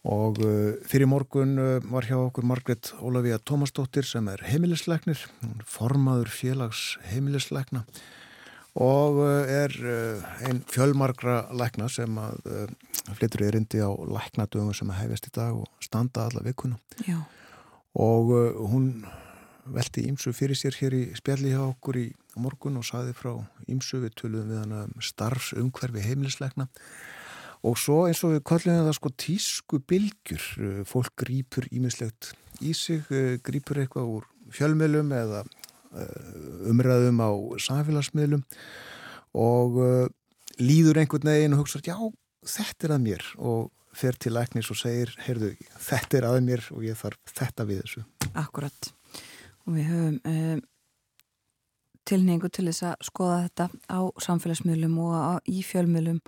Og uh, fyrir morgun uh, var hjá okkur Margret Ólafíða Tómasdóttir sem er heimilislegnir, formaður félags heimilislegna og er einn fjölmargra lækna sem að flyttur erindi á læknadöfum sem að hefjast í dag og standa alla vikuna. Já. og hún velti ímsu fyrir sér hér í spjalli hjá okkur í morgun og saði frá ímsu við töluðum við hana um starfsumhverfi heimilisleikna og svo eins og við kallum það sko tísku bylgjur fólk grýpur ímislegt í sig grýpur eitthvað úr fjölmjölum eða umræðum á samfélagsmiðlum og líður einhvern veginn og hugsa já, þetta er að mér og fer til læknis og segir, heyrðu, þetta er að mér og ég þarf þetta við þessu. Akkurat og við höfum um, tilningu til þess að skoða þetta á samfélagsmiðlum og á, í fjölmiðlum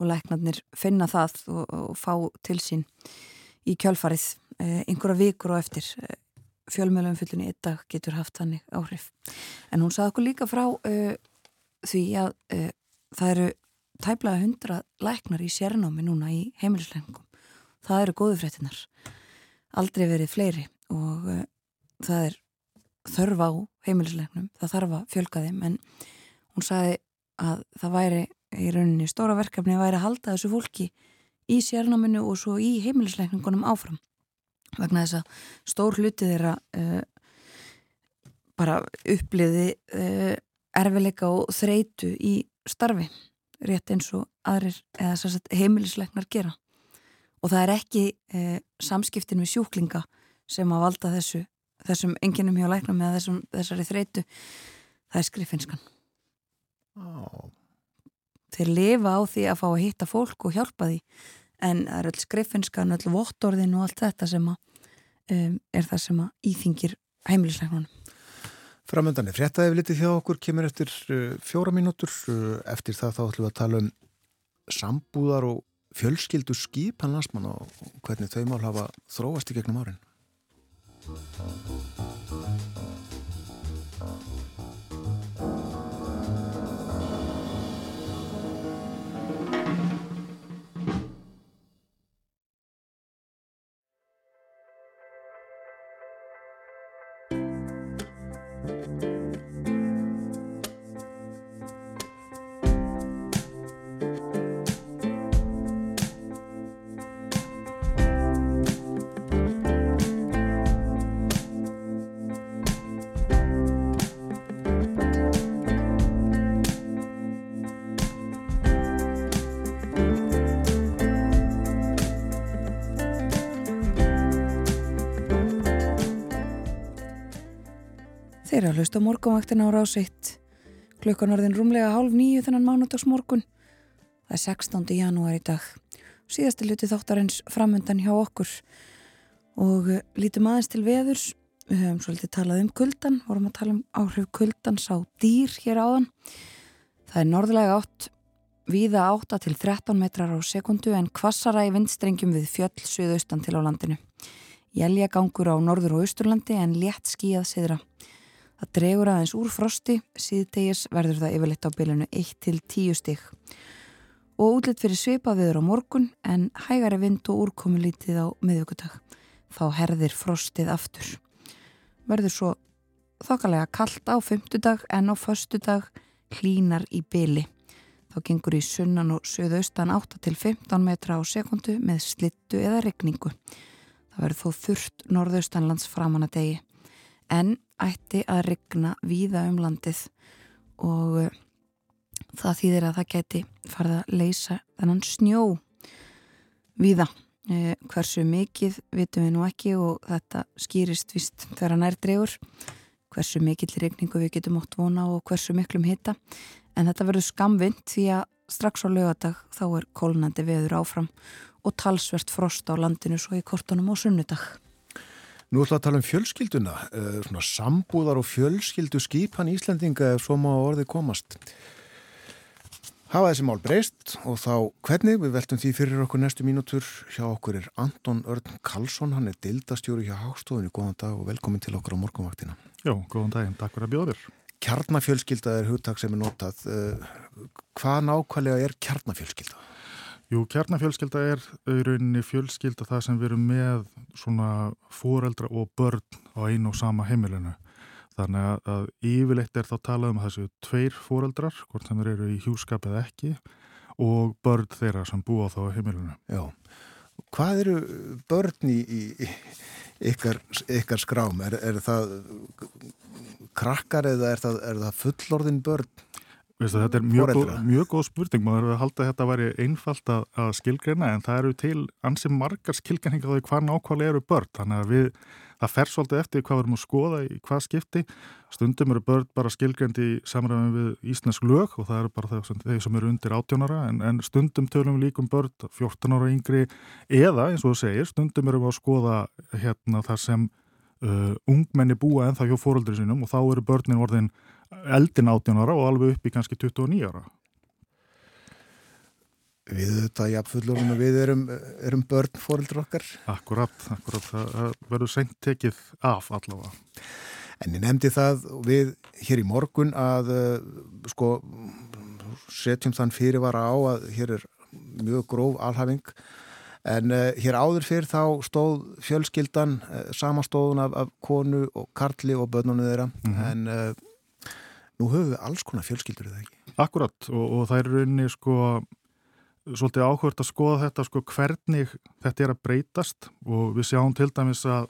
og læknarnir finna það og, og fá til sín í kjölfarið uh, einhverja vikur og eftir fjölmjölum fullin í dag getur haft þannig áhrif. En hún saði okkur líka frá uh, því að uh, það eru tæplega hundra læknar í sérnámi núna í heimilislegningum. Það eru góðu fréttinar. Aldrei verið fleiri og uh, það er þörf á heimilislegnum. Það þarf að fjölga þeim en hún saði að það væri í rauninni stóra verkefni væri að halda þessu fólki í sérnáminu og svo í heimilislegningunum áfram. Vegna þess að stór hluti þeirra uh, bara uppliði uh, erfileika og þreitu í starfi rétt eins og aðrir eða sagt, heimilisleiknar gera. Og það er ekki uh, samskiptin við sjúklinga sem að valda þessu þessum enginum hjá læknum eða þessum, þessari þreitu það er skrifinskan oh. Þeir lifa á því að fá að hitta fólk og hjálpa því en það er öll skrifinskan, öll vottorðin og allt þetta sem að, um, er það sem að íþingir heimilisleiknunum. Framöndan er fréttaðið litið hjá okkur, kemur eftir uh, fjóra mínútur, uh, eftir það þá ætlum við að tala um sambúðar og fjölskyldu skipan landsmann og hvernig þau mál hafa þróast í gegnum árin. Að hlusta morgunvaktin á rásitt klukkan orðin rúmlega hálf nýju þennan mánudags morgun. Það er 16. janúar í dag. síðasti hluti þáttarins framöndan hjá okkur og eh, lítum aðeins til veðurs. Við höfum svolítið talað um kuldan, vorum að tala um áhrif kuldans á dýr hér áðan. Það er norðlega átt, víða átta til 13 metrar á sekundu en kvassara í vindstrengjum við fjöll suðaustan til á landinu. Jælja gangur á norður og austurlandi en létt skíjað siðra. Það dregur aðeins úr frosti, síðtegis verður það yfirleitt á bylunu 1 til 10 stík. Og útlitt fyrir svipa viður á morgun en hægari vind og úrkomi lítið á miðugudag. Þá herðir frostið aftur verður svo þokkalega kallt á fymtudag en á föstudag hlínar í byli. Þá gengur í sunnan og söðaustan 8 til 15 metra á sekundu með slittu eða regningu. Það verður þó þurft norðaustanlands framan að degi. En ætti að regna víða um landið og uh, það þýðir að það geti farið að leysa þennan snjó víða. Eh, hversu mikið vitum við nú ekki og þetta skýrist vist þegar nær dregur hversu mikill regningu við getum ótt vona og hversu miklum hitta en þetta verður skamvind því að strax á lögadag þá er kólnandi veður áfram og talsvert frost á landinu svo í kortunum á sunnudag. Nú ætla að tala um fjölskylduna, eh, svona sambúðar og fjölskyldu skipan Íslandinga ef svo má orðið komast. Hafa þessi mál breyst og þá hvernig? Við veltum því fyrir okkur næstu mínútur. Hjá okkur er Anton Örn Karlsson hann er dildastjóri hjá Hástofunni góðan dag og velkomin til okkur á morgunvaktina. Já, góðan daginn, takk fyrir að bjóða þér. Kjarnafjölskylda er hugtak sem er notað. Eh, hvað nákvæmlega er kjarnafjölskylda? Jú, kjarnafjölskylda er auðvunni fjölskylda það sem við erum með svona fóreldra og börn á einu og sama heimilinu Þannig að, yfirleitt er þá talað um þessu tveir fóreldrar, hvort sem þeir eru í hjúskap eða ekki og börn þeirra sem búa þá á heimilinu. Já, hvað eru börn í, í ykkar, ykkar skrám? Er, er það krakkar eða er það, er það fullorðin börn? Veistu, þetta er mjög góð, mjög góð spurning, maður hefur haldið að þetta væri einfalt að, að skilgreina en það eru til ansið margar skilgreininga á því hvað nákvæmlega eru börn, þannig að við það fer svolítið eftir hvað við erum að skoða í hvað skipti. Stundum eru börn bara skilgrendi í samræðum við Ísnesk lög og það eru bara þeir sem eru undir 18 ára en, en stundum tölum við líkum börn 14 ára yngri. Eða eins og þú segir, stundum eru við að skoða hérna þar sem uh, ungmenni búa en það hjá fóröldri sinum og þá eru börnin orðin eldin 18 ára og alveg upp í kannski 29 ára. Við þetta jafnfullur og við erum, erum börn fóreldur okkar. Akkurat, akkurat, það verður seint tekið af allavega. En ég nefndi það við hér í morgun að sko setjum þann fyrirvara á að hér er mjög gróf alhafing en uh, hér áður fyrr þá stóð fjölskyldan uh, samastóðun af, af konu og karli og börnunum þeirra mm -hmm. en uh, nú höfum við alls konar fjölskyldur eða ekki? Akkurat og, og það er rauninni sko svolítið áhört að skoða þetta sko hvernig þetta er að breytast og við sjáum til dæmis að,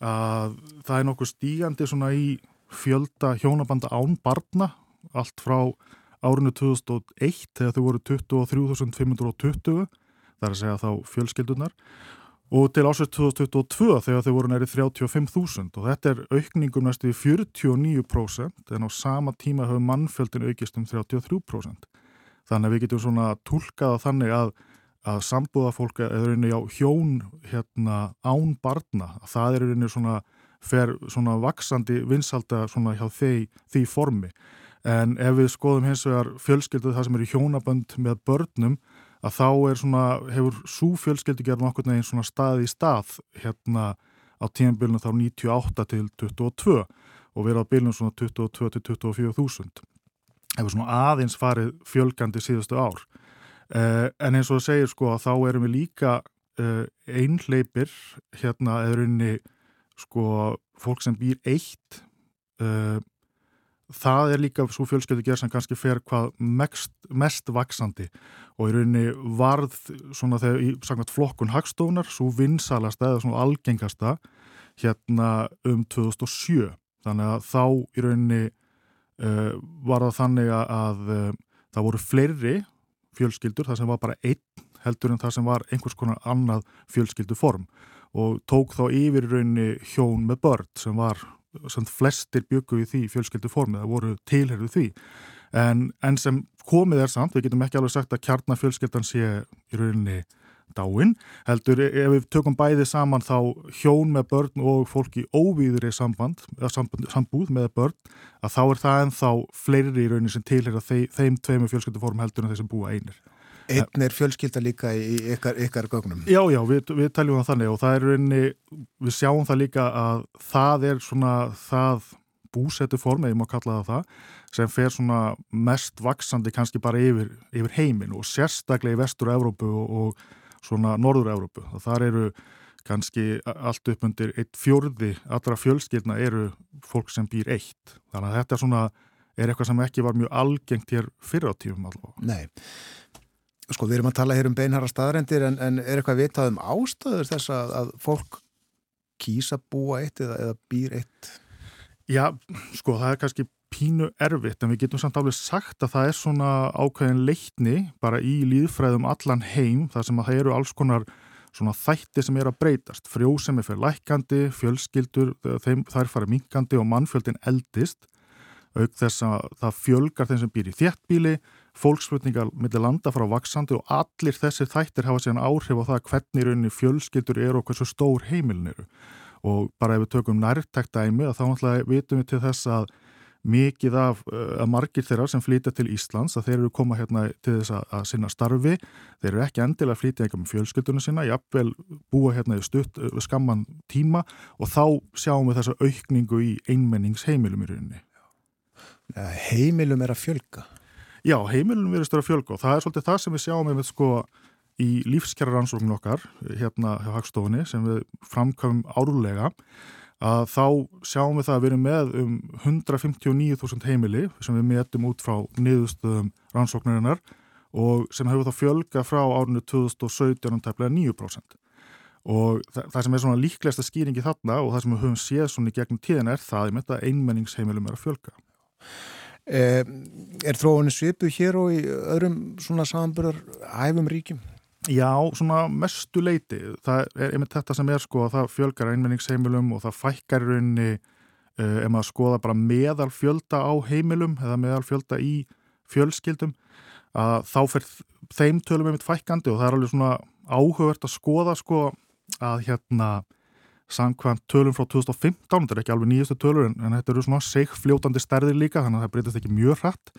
að það er nokkuð stígandi svona í fjölda hjónabanda án barna allt frá árinu 2001 þegar þau voru 23.520 það er að segja þá fjölskyldunar og til ásett 2022 þegar þau voru næri 35.000 og þetta er aukningum næstu í 49% en á sama tíma hefur mannfjöldin aukist um 33%. Þannig að við getum svona tólkaða þannig að, að sambúðafólk er á hjón hérna án barna. Það er rauninni svona, fer svona vaksandi vinsalda svona hjá því, því formi. En ef við skoðum hins vegar fjölskyldu það sem er í hjónabönd með börnum að þá er svona, hefur svo fjölskyldu gerðum okkur neginn svona stað í stað hérna á tímanbylunum þá 98 til 22 og verið á bylunum svona 22 til 24 þúsund hefur svona aðeins farið fjölgandi síðustu ár. Uh, en eins og það segir sko að þá erum við líka uh, einleipir hérna eða rauninni sko fólk sem býr eitt uh, það er líka svo fjölskyldu gerð sem kannski fer hvað mest, mest vaksandi og í rauninni varð svona þegar í sagt, flokkun hagstofunar svo vinsalasta eða svona algengasta hérna um 2007 þannig að þá í rauninni uh, var það þannig að uh, það voru fleiri fjölskyldur, það sem var bara einn heldur en það sem var einhvers konar annað fjölskylduform og tók þá yfir raunni hjón með börn sem var, sem flestir byggu í því fjölskylduformi, það voru tilherðu því en, en sem komið er samt, við getum ekki alveg sagt að kjarnafjölskyldan sé í rauninni dáin, heldur ef við tökum bæði saman þá hjón með börn og fólki óvíður í samband, samband, sambúð með börn, að þá er það ennþá fleiri í raunin sem tilhera þeim, tveimu fjölskylduform heldur en þeir sem búa einir. Einn er fjölskylda líka í ykkar, ykkar gögnum. Já, já, við, við taljum það þannig og það er rauninni, við sjáum það líka að það er svona það búsetu form, eða ég má kalla það það, sem fer svona mest vaksandi kannski bara yfir, yfir heimin og sérstaklega í vestur Evrópu og, og svona norður Evrópu. Og þar eru kannski allt upp undir eitt fjörði, allra fjölskyldna eru fólk sem býr eitt. Þannig að þetta er svona, er eitthvað sem ekki var mjög algengt hér fyrir á tífum allavega. Nei. Sko við erum að tala hér um beinhara staðrendir en, en er eitthvað vitað um ástöður þess að, að fólk kýsa búa eitt eða, eða býr eitt? Já, sko það er kannski pínu erfitt en við getum samt alveg sagt að það er svona ákveðin leitni bara í líðfræðum allan heim þar sem að það eru alls konar svona þætti sem er að breytast. Frjósemi fyrir lækandi, fjölskyldur, þeim, þær fara minkandi og mannfjöldin eldist auk þess að það fjölgar þeim sem býr í þéttbíli fólksflutningar millir landa frá vaksandi og allir þessir þættir hafa síðan áhrif á það hvernig rauninni fjölskyldur eru og hversu stór heimilin eru. Og bara ef við tökum nærtækt dæmi þá náttúrulega vitum við til þess að mikið af að margir þeirra sem flytja til Íslands að þeir eru koma hérna til þess að, að sinna starfi. Þeir eru ekki endilega að flytja eitthvað með fjölskyldunum sína jafnvel búa hérna í stutt uh, skamman tíma. Og þá sjáum við þessa aukningu í einmenningsheimilum í rauninni. Heimilum er að fjölga Já, heimilunum verður störa fjölg og það er svolítið það sem við sjáum með sko í lífskjara rannsóknum okkar hérna hjá Hagstofunni sem við framkvæmum árlega að þá sjáum við það að við erum með um 159.000 heimili sem við metum út frá niðurstöðum rannsóknarinnar og sem hefur þá fjölga frá árinu 2017 um tæplega 9% og það, það sem er svona líklegasta skýringi þarna og það sem við höfum séð svona í gegnum tíðan er það að einmenningsheimilum er að fjölga. Eh, er þróunni svipu hér og í öðrum svona samanbyrðar hæfum ríkjum? Já, svona mestu leiti. Það er einmitt þetta sem er sko að það fjölgar einmenningsheimilum og það fækkar raunni eh, ef maður skoða bara meðal fjölda á heimilum eða meðal fjölda í fjölskyldum að þá fer þeim tölum einmitt fækkandi og það er alveg svona áhugavert að skoða sko að hérna samkvæmt tölum frá 2015, þetta er ekki alveg nýjastu tölur en, en þetta eru svona segfljótandi stærðir líka þannig að það breytist ekki mjög hratt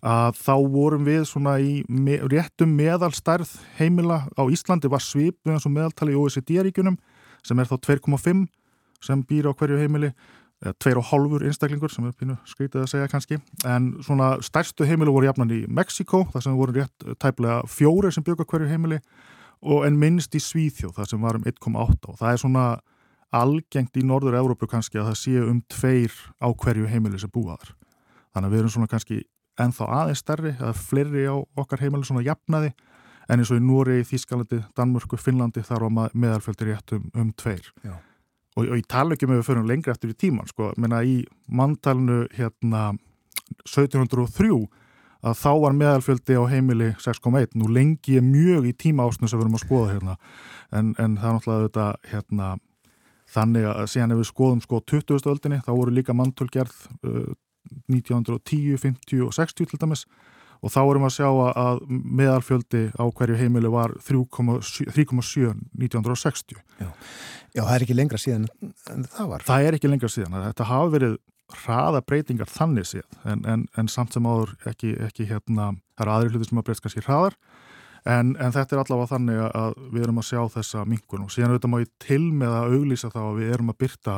að þá vorum við svona í me, réttum meðalstærð heimila á Íslandi var svip eins og meðaltali í OECD-ríkunum sem er þá 2,5 sem býr á hverju heimili eða 2,5 einstaklingur sem er pínu skreitið að segja kannski en svona stærstu heimilu voru jafnan í Mexiko þar sem voru rétt tæplega fjóri sem byggur hverju heimili og en minnst í Svíþjóð þar sem varum 1,8 og það er svona algengt í norður Európu kannski að það séu um tveir á hverju heimili sem búaðar. Þannig að við erum svona kannski ennþá aðeins stærri, eða fleiri á okkar heimili svona jafnaði, en eins og í Núri, Þískalandi, Danmörku, Finnlandi þar á meðalfjöldi rétt um, um tveir. Og, og ég tala ekki með við fyrir lengra eftir í tíman, sko, menna í manntalinu hérna 1703 að þá var meðalfjöldi á heimili 6,1, nú lengi ég mjög í tíma ásnu sem við erum að skoða hérna, en, en það er náttúrulega þetta hérna Þannig að síðan ef við skoðum sko 20. öldinni þá voru líka mantölgerð uh, 1910, 50 og 60 til dæmis og þá erum við að sjá að meðalfjöldi á hverju heimilu var 3,7 1960. Já. Já, það er ekki lengra síðan en það var. Það er ekki lengra síðan. Þetta hafi verið hraða breytingar þannig síðan en, en, en samt sem áður ekki, ekki hérna, það er aðri hluti sem að breytst kannski hraðar En, en þetta er allavega þannig að við erum að sjá þessa minkun og síðan auðvitað má ég til með að auglýsa þá að við erum að byrta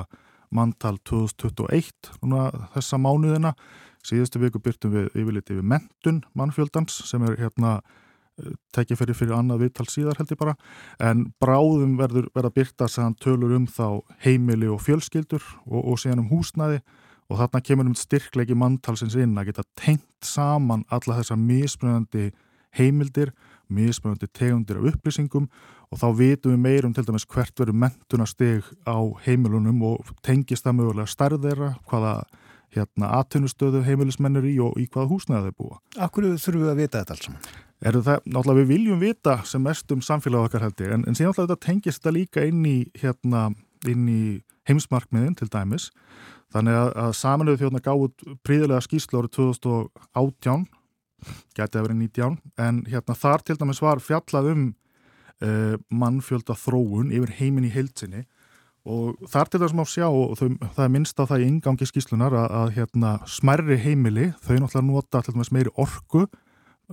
manntal 2021 núna, þessa mánuðina. Síðustu viku byrtum við yfirliti við mentun mannfjöldans sem er hérna eh, tekið fyrir fyrir annað viðtal síðar held ég bara. En bráðum verður verða byrta sem tölur um þá heimili og fjölskyldur og, og síðan um húsnaði og þarna kemur um styrklegi manntalsins inn að geta tengt saman alla þessa mismunandi heimildir mismunandi tegundir af upplýsingum og þá vitum við meirum til dæmis hvert verður mentunasteg á heimilunum og tengist það mögulega starðeira, hvaða hérna aðtunustöðu heimilismennir í og í hvaða húsnæða þau búa. Akkur þurfum við að vita þetta alls saman? Er það, náttúrulega við viljum vita sem mest um samfélag okkar heldur, en, en síðan náttúrulega þetta tengist þetta líka inn í, hérna, inn í heimsmarkmiðin til dæmis, þannig að, að saminuðu þjóðna gáð príðilega skýrslu árið 2018 gæti að vera 19 en hérna þar til dæmis var fjallað um uh, mannfjölda þróun yfir heimin í heilsinni og þar til þess að má sjá og þau, það er minnst á það í ingangi skíslunar að, að hérna, smerri heimili þau náttúrulega nota til dæmis meiri orku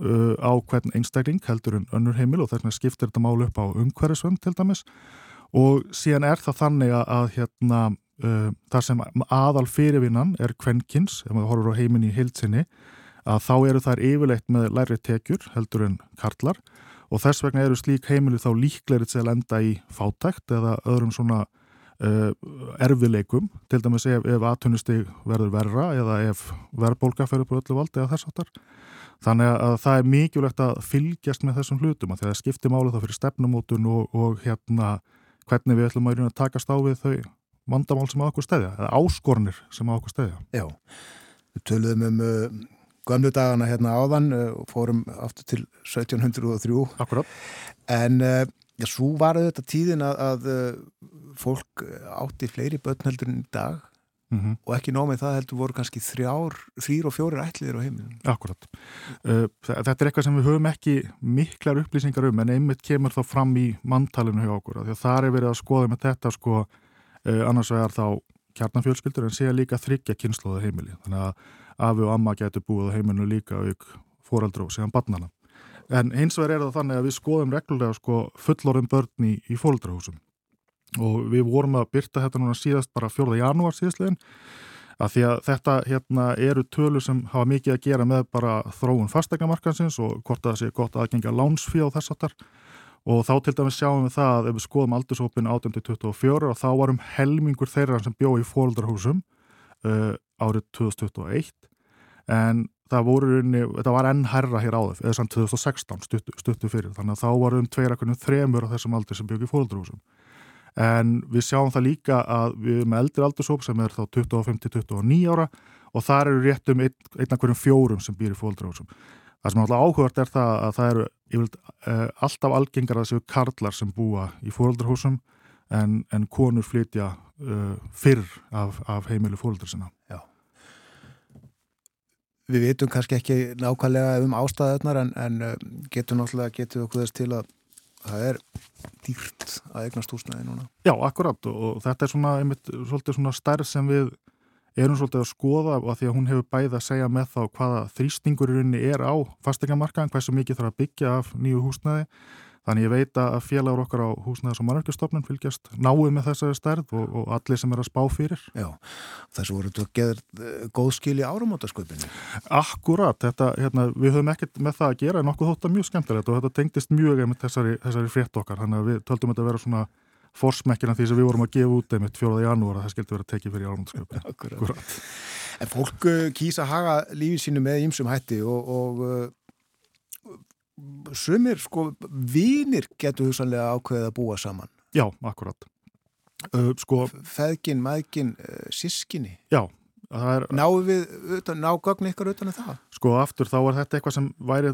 uh, á hvern einstakling heldur en önnur heimil og þess vegna skiptir þetta mál upp á umhverfisvönd til dæmis. Og síðan er það þannig að, að hérna, uh, það sem aðal fyrirvinnan er kvenkins, ef maður horfur á heimin í heilsinni, að þá eru þær yfirleitt með læri tekjur heldur en karlar og þess vegna eru slík heimili þá líklerið til að enda í fátækt eða öðrum svona uh, erfileikum, til dæmis ef, ef aðtunustig verður verra eða ef verðbólka fyrir på öllu valdi eða þess aftar. Þannig að það er mikilvægt að fylgjast með þessum hlutum að því að það skiptir málið þá fyrir stefnumótun og, og hérna hvernig við ætlum að takast á við þau vandamál sem á okkur stæðja, eða áskornir sem á okkur stæðja. Já, við töluðum um uh, gömlu dagana hérna áðan uh, og fórum aftur til 1703. Akkurát. En uh, Já, svo var þetta tíðin að, að fólk átti fleiri börn heldur en í dag mm -hmm. og ekki nómið það heldur voru kannski þrjár, þrýr og fjórir ætliðir á heimilum. Akkurat. Þetta er eitthvað sem við höfum ekki miklar upplýsingar um en einmitt kemur þá fram í manntalinu hjá okkur því að það er verið að skoða með þetta sko annars vegar þá kjarnanfjölskyldur en séu líka þryggja kynnslóða heimili þannig að afi og amma getur búið á heimilinu líka auk fóraldra og síðan barnana. En eins og er það þannig að við skoðum reglulega sko fullorðum börn í, í fóldrahúsum og við vorum að byrta þetta núna síðast bara 4. janúar síðastlegin að því að þetta hérna eru tölur sem hafa mikið að gera með bara þróun fastegnamarkansins og hvort það sé gott aðgengja lánsfí á þess aftar og þá til dæmis sjáum við það að ef við skoðum aldurshópin 18-24 og þá varum helmingur þeirra sem bjó í fóldrahúsum uh, árið 2021 en það voru þetta var enn herra hér áður, eða samt 2016 stuttu, stuttu fyrir, þannig að þá varum tveir ekkurinn þremur á þessum aldur sem byggi fólkdrúsum. En við sjáum það líka að við erum með eldri aldursóp sem er þá 25-29 ára og þar eru rétt um ein, einn af hverjum fjórum sem býr í fólkdrúsum. Það sem alltaf áhugart er það að það eru yfirlega, uh, alltaf algengar að séu karlar sem búa í fólkdrúsum en, en konur flytja uh, fyrr af, af heimilu fólkdrúsina sinna. Já við vitum kannski ekki nákvæmlega um ástæðunar en, en uh, getum náttúrulega getið okkur þess til að það er dýrt að eignast húsnæði núna. Já, akkurat og þetta er svona, einmitt, svolítið svona stærð sem við erum svolítið að skoða og að því að hún hefur bæði að segja með þá hvaða þrýstingurinn er á fastingamarkaðin, hvað sem mikið þarf að byggja af nýju húsnæði Þannig ég veit að félagur okkar á húsnæðars og mannverkjastofnun fylgjast náið með þessari stærð og, og allir sem er að spá fyrir. Já, þessu voru þú að geða eh, góð skil í áramótasköpunni. Akkurat, þetta, hérna, við höfum ekkert með það að gera en okkur þótt að mjög skemmtilegt og þetta tengdist mjög með þessari, þessari frétt okkar. Þannig að við töldum þetta að vera svona forsmekkina því sem við vorum að gefa út einmitt fjóraða janúar að það skildi vera að tekið fyrir. Akkurat. En fólk eh, kýsa að haga lífið sínu með ímsum hætti og, og eh, sumir sko vinir getur hugsanlega ákveðið að búa saman. Já, akkurat. Uh, sko, Feðgin, maðgin, uh, sískinni. Já. Er, Náðu við, utan, ná gögn ykkur utan það? Sko aftur þá er þetta eitthvað sem væri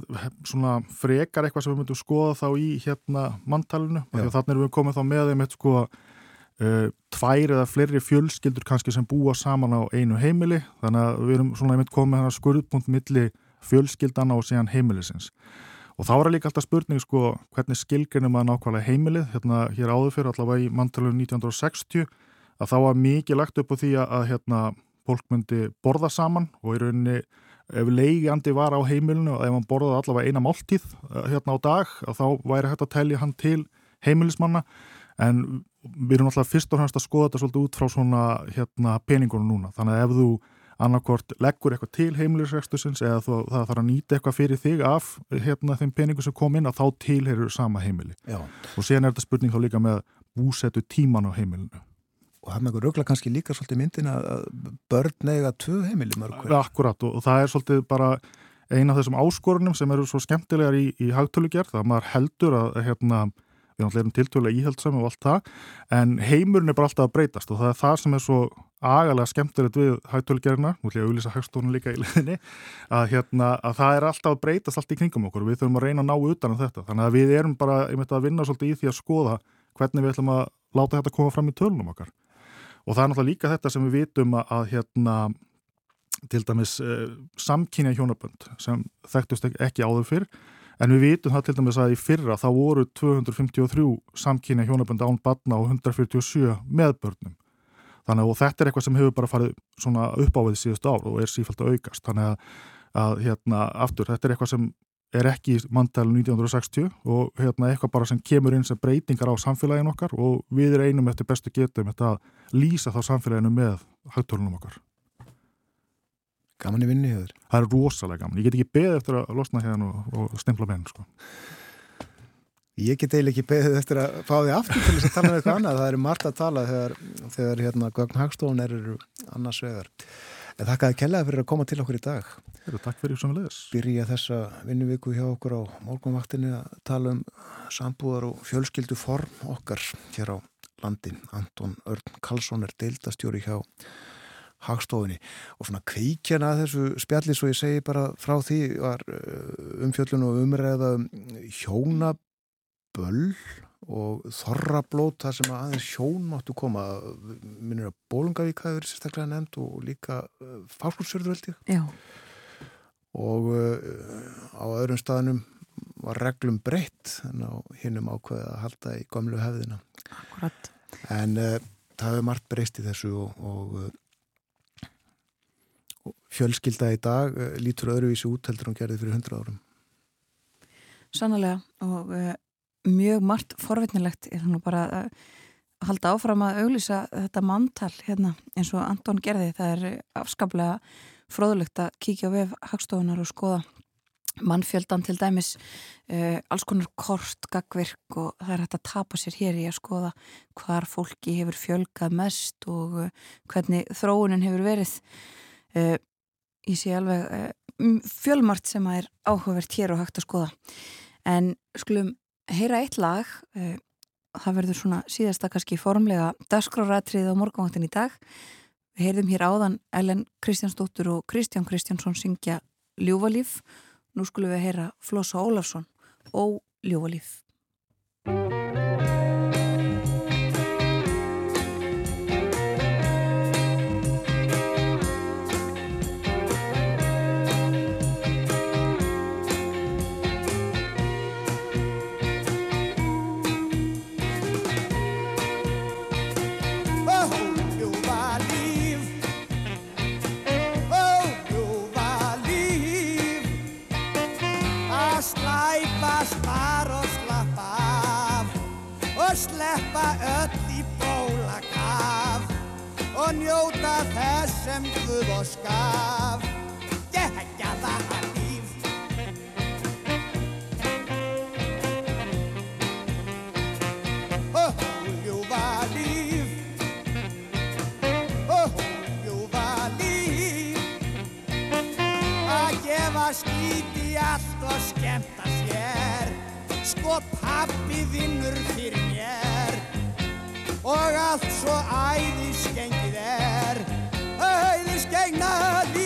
svona frekar eitthvað sem við myndum skoða þá í hérna manntalinu. Þannig að við komum þá með þeim eitthvað sko uh, tvær eða fleiri fjölskyldur kannski sem búa saman á einu heimili. Þannig að við erum svona einmitt komið með skurðpunkt milli fjölskyldana og síðan heimilisins. Og þá er líka alltaf spurning sko hvernig skilgjörnum að nákvæmlega heimilið, hérna hér áður fyrir allavega í manntalunum 1960 að þá var mikið lagt upp á því að hérna fólk myndi borða saman og í rauninni ef leigjandi var á heimilinu og ef hann borðaði allavega eina máltíð eh, hérna á dag þá væri hægt að telja hann til heimilismanna. En við erum alltaf fyrst og fremst að skoða þetta svolítið út frá svona hérna peningunum núna. Þannig að ef þú annarkort leggur eitthvað til heimilisrekstusins eða þú, það þarf að nýta eitthvað fyrir þig af hérna, þeim peningu sem kom inn að þá tilherir sama heimili. Já. og síðan er þetta spurning þá líka með búsetu tíman á heimilinu og það með eitthvað rögla kannski líka svolítið myndin að börn eiga tvö heimili mörgur Akkurat og, og það er svolítið bara eina af þessum áskorunum sem eru svo skemmtilegar í, í hagtölugjörð að maður heldur að hérna við erum tiltölulega íhaldsam og allt það, en heimurinn er bara alltaf að breytast og það er það sem er svo agalega skemmtilegt við hægtölugerina, nú ætlum ég að auðvisa hægstónu líka í leðinni, að, hérna, að það er alltaf að breytast allt í kringum okkur við þurfum að reyna að ná utan á þetta, þannig að við erum bara að vinna svolítið í því að skoða hvernig við ætlum að láta þetta koma fram í tölunum okkar. Og það er náttúrulega líka þetta sem við vitum að, að hérna, til dæmis eh, samkynja hjónabönd sem þekktust ekki áður fyrr En við vitum það til dæmis að í fyrra þá voru 253 samkynja hjónabönd án batna og 147 með börnum. Þannig að þetta er eitthvað sem hefur bara farið svona upp á við síðust ár og er sífælt að aukast. Þannig að, að hérna, aftur, þetta er eitthvað sem er ekki í manntælu 1960 og hérna, eitthvað bara sem kemur inn sem breytingar á samfélaginu okkar og við erum einum eftir bestu getum að lýsa þá samfélaginu með hægtólunum okkar. Gaman í vinni hefur. Það er rosalega gaman. Ég get ekki beðið eftir að losna hérna og, og stempla menn, sko. Ég get eiginlega ekki beðið eftir að fá því aftur til þess að tala um eitthvað annað. Það er margt að tala þegar, þegar hérna Gögn Hagstofun eru annars vegar. En þakkaði kellaði fyrir að koma til okkur í dag. Heru, takk fyrir sem við leðis. Byrja þessa vinnuviku hjá okkur á morgunvaktinu að tala um sambúðar og fjölskyldu form okkar hér á landi. Anton Örn Karlsson er deildastjóri hjá hagstofunni og svona kveikjana þessu spjalli svo ég segi bara frá því var uh, umfjöllun og umræða um hjónaböll og þorrablót þar sem aðeins hjón máttu koma minnir að Bólungavík hafi verið sérstaklega nefnd og líka uh, fáskursjörður held ég Já. og uh, á öðrum staðnum var reglum breytt en á hinnum ákveði að halda í gamlu hefðina Akkurat. en uh, það hefur margt breyst í þessu og, og uh, fjölskylda í dag uh, lítur öðruvísi út heldur hún gerði fyrir hundra árum. Sannlega og mjög margt forvitnilegt. Er nú bara að halda áfram að auglýsa þetta manntal hérna eins og Anton gerði. Það er afskaplega fróðulegt að kíkja á vef hagstofunar og skoða mannfjöldan til dæmis uh, alls konar kort, gagvirk og það er hægt að tapa sér hér í að skoða hvar fólki hefur fjölgað mest og uh, hvernig þróunin hefur verið. Uh, ég sé alveg uh, fjölmart sem að er áhugavert hér og hægt að skoða. En skulum heyra eitt lag uh, það verður svona síðasta kannski formlega dagskráratrið á morgunváttin í dag. Við heyrðum hér áðan Ellen Kristjánsdóttur og Kristján Kristjánsson syngja Ljúvalíf nú skulum við heyra Flossa Ólafsson og Ljúvalíf sleppa sem Guð og skaf. Gegja það líf. Oh, ljúfa líf. Oh, ljúfa líf. Að gefa skíti allt og skemta sér. Sko pappi vinnur fyrir mér. Og allt svo er recognize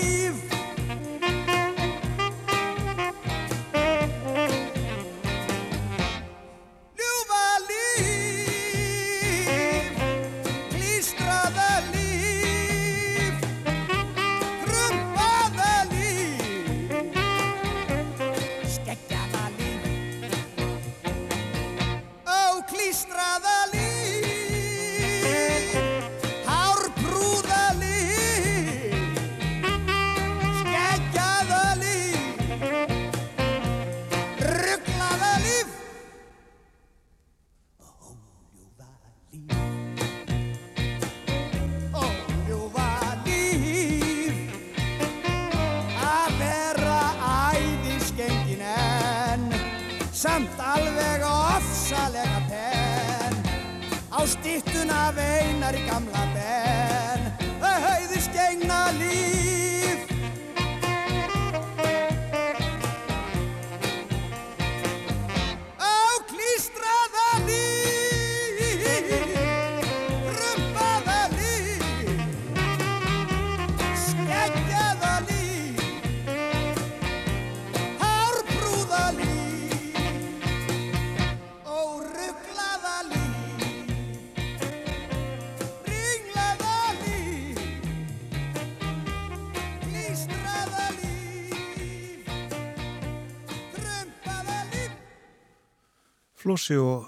Flósi og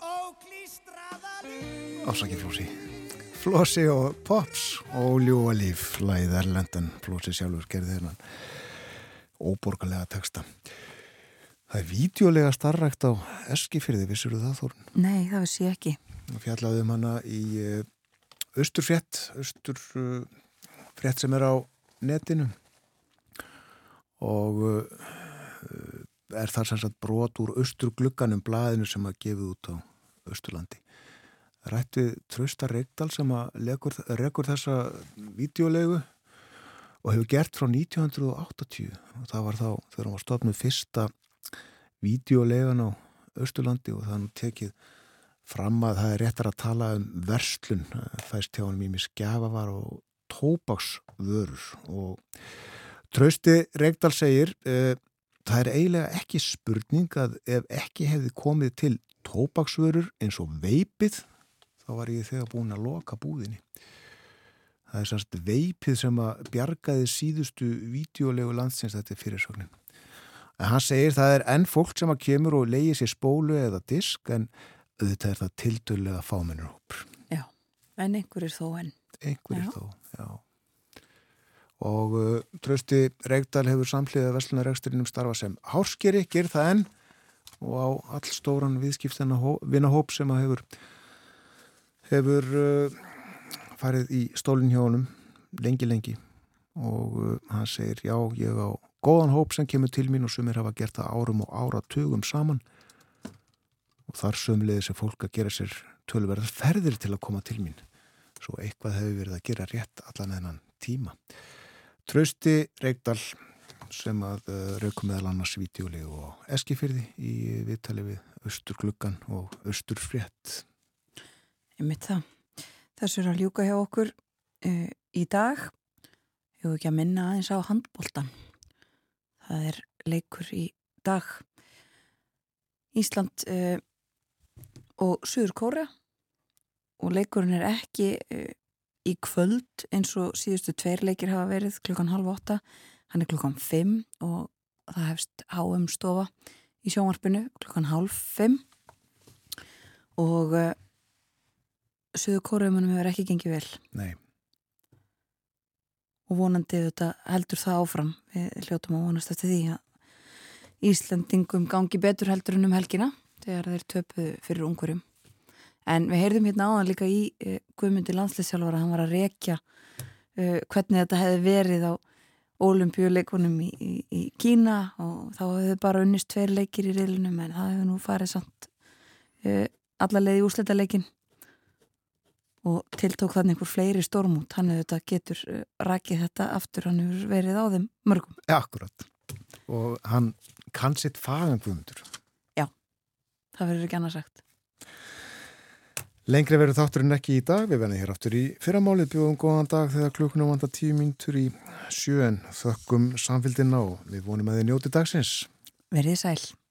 ásaki Flósi Flósi og Pops og Ljúa líf læðið Erlendan Flósi sjálfur gerði þennan óborgarlega texta Það er vídeolega starrækt á Eskifyrði, vissur þú það Þórun? Nei, það vissi ég ekki. Fjallaðum hana í Östurfjett, Östurfjett sem er á netinu og uh, er þar sem sagt brot úr Östurglugganum blaðinu sem að gefið út á Östurlandi. Rættið Trausta Reykdal sem að legur, regur þessa videolegu og hefur gert frá 1980 og það var þá þegar hann var stofnuð fyrsta videolegan á Östurlandi og það nú tekið fram að það er réttar að tala um verslun, fæst hjá hann mými skjafavar og tópaksvörur og Trausti Reykdal segir e, það er eiginlega ekki spurning að ef ekki hefði komið til tópaksvörur eins og veipið þá var ég þegar búin að loka búðinni það er sannst veipið sem að bjargaði síðustu vídeolegu landsins þetta er fyrirsögnin en hann segir það er enn fólk sem að kemur og leiði sér spólu eða disk en auðvitað er það tildurlega fámennur hópur. Já, en einhverjir þó enn. Einhverjir já. þó, já. Og uh, Trausti Reykdal hefur samhliðið Veslunareiksturinnum starfa sem hárskeri, ger það enn. Og á all stóran viðskiptina vinahóp sem að hefur hefur uh, farið í honum lengi lengi. Og uh, hann segir já ég á góðan hóp sem kemur til mín og sumir hafa gert það árum og áratugum saman. Og þar sömulegði sem fólk að gera sér tölverðar ferðir til að koma til mín. Svo eitthvað hefur verið að gera rétt allan ennan tíma Trausti Reykdal sem að uh, raukum meðal annars vídeolegu og eskifyrði í viðtali við Östurgluggan og Östurfrétt Ég mitt það. Þessu er að ljúka hjá okkur uh, í dag. Ég hef ekki að minna aðeins á handbóltan Það er leikur í dag. Ísland uh, og Suður Kóra og leikurinn er ekki uh, í kvöld eins og síðustu tveir leikir hafa verið klukkan halv åtta, hann er klukkan fimm og það hefst HM stofa í sjónvarpinu klukkan halv fimm. Og uh, Suður Kóraumannum hefur ekki gengið vel. Nei. Og vonandi þetta heldur það áfram. Við hljóttum að vonast eftir því að Íslandingum gangi betur heldur en um helgina þegar þeir töpuðu fyrir ungurjum en við heyrðum hérna áðan líka í uh, Guðmundi landsleisjálfara hann var að rekja uh, hvernig þetta hefði verið á ólimpíuleikunum í, í, í Kína og þá hefðu bara unnist tveir leikir í reilunum en það hefðu nú farið samt uh, allarleið í úsletaleikin og tiltók þannig einhver fleiri stormút hann hefur þetta getur rækið þetta aftur, hann hefur verið á þeim mörgum. Akkurat og hann kann sitt fagan guðmundur. Já, það verður ekki annað sagt. Lengri verður þátturinn ekki í dag, við verðum hér áttur í fyrramálið bjóðum góðan dag þegar klukkunum vanda tíu mínutur í sjöen þökkum samfélgina og við vonum að þið njóti dagsins. Verðið sæl.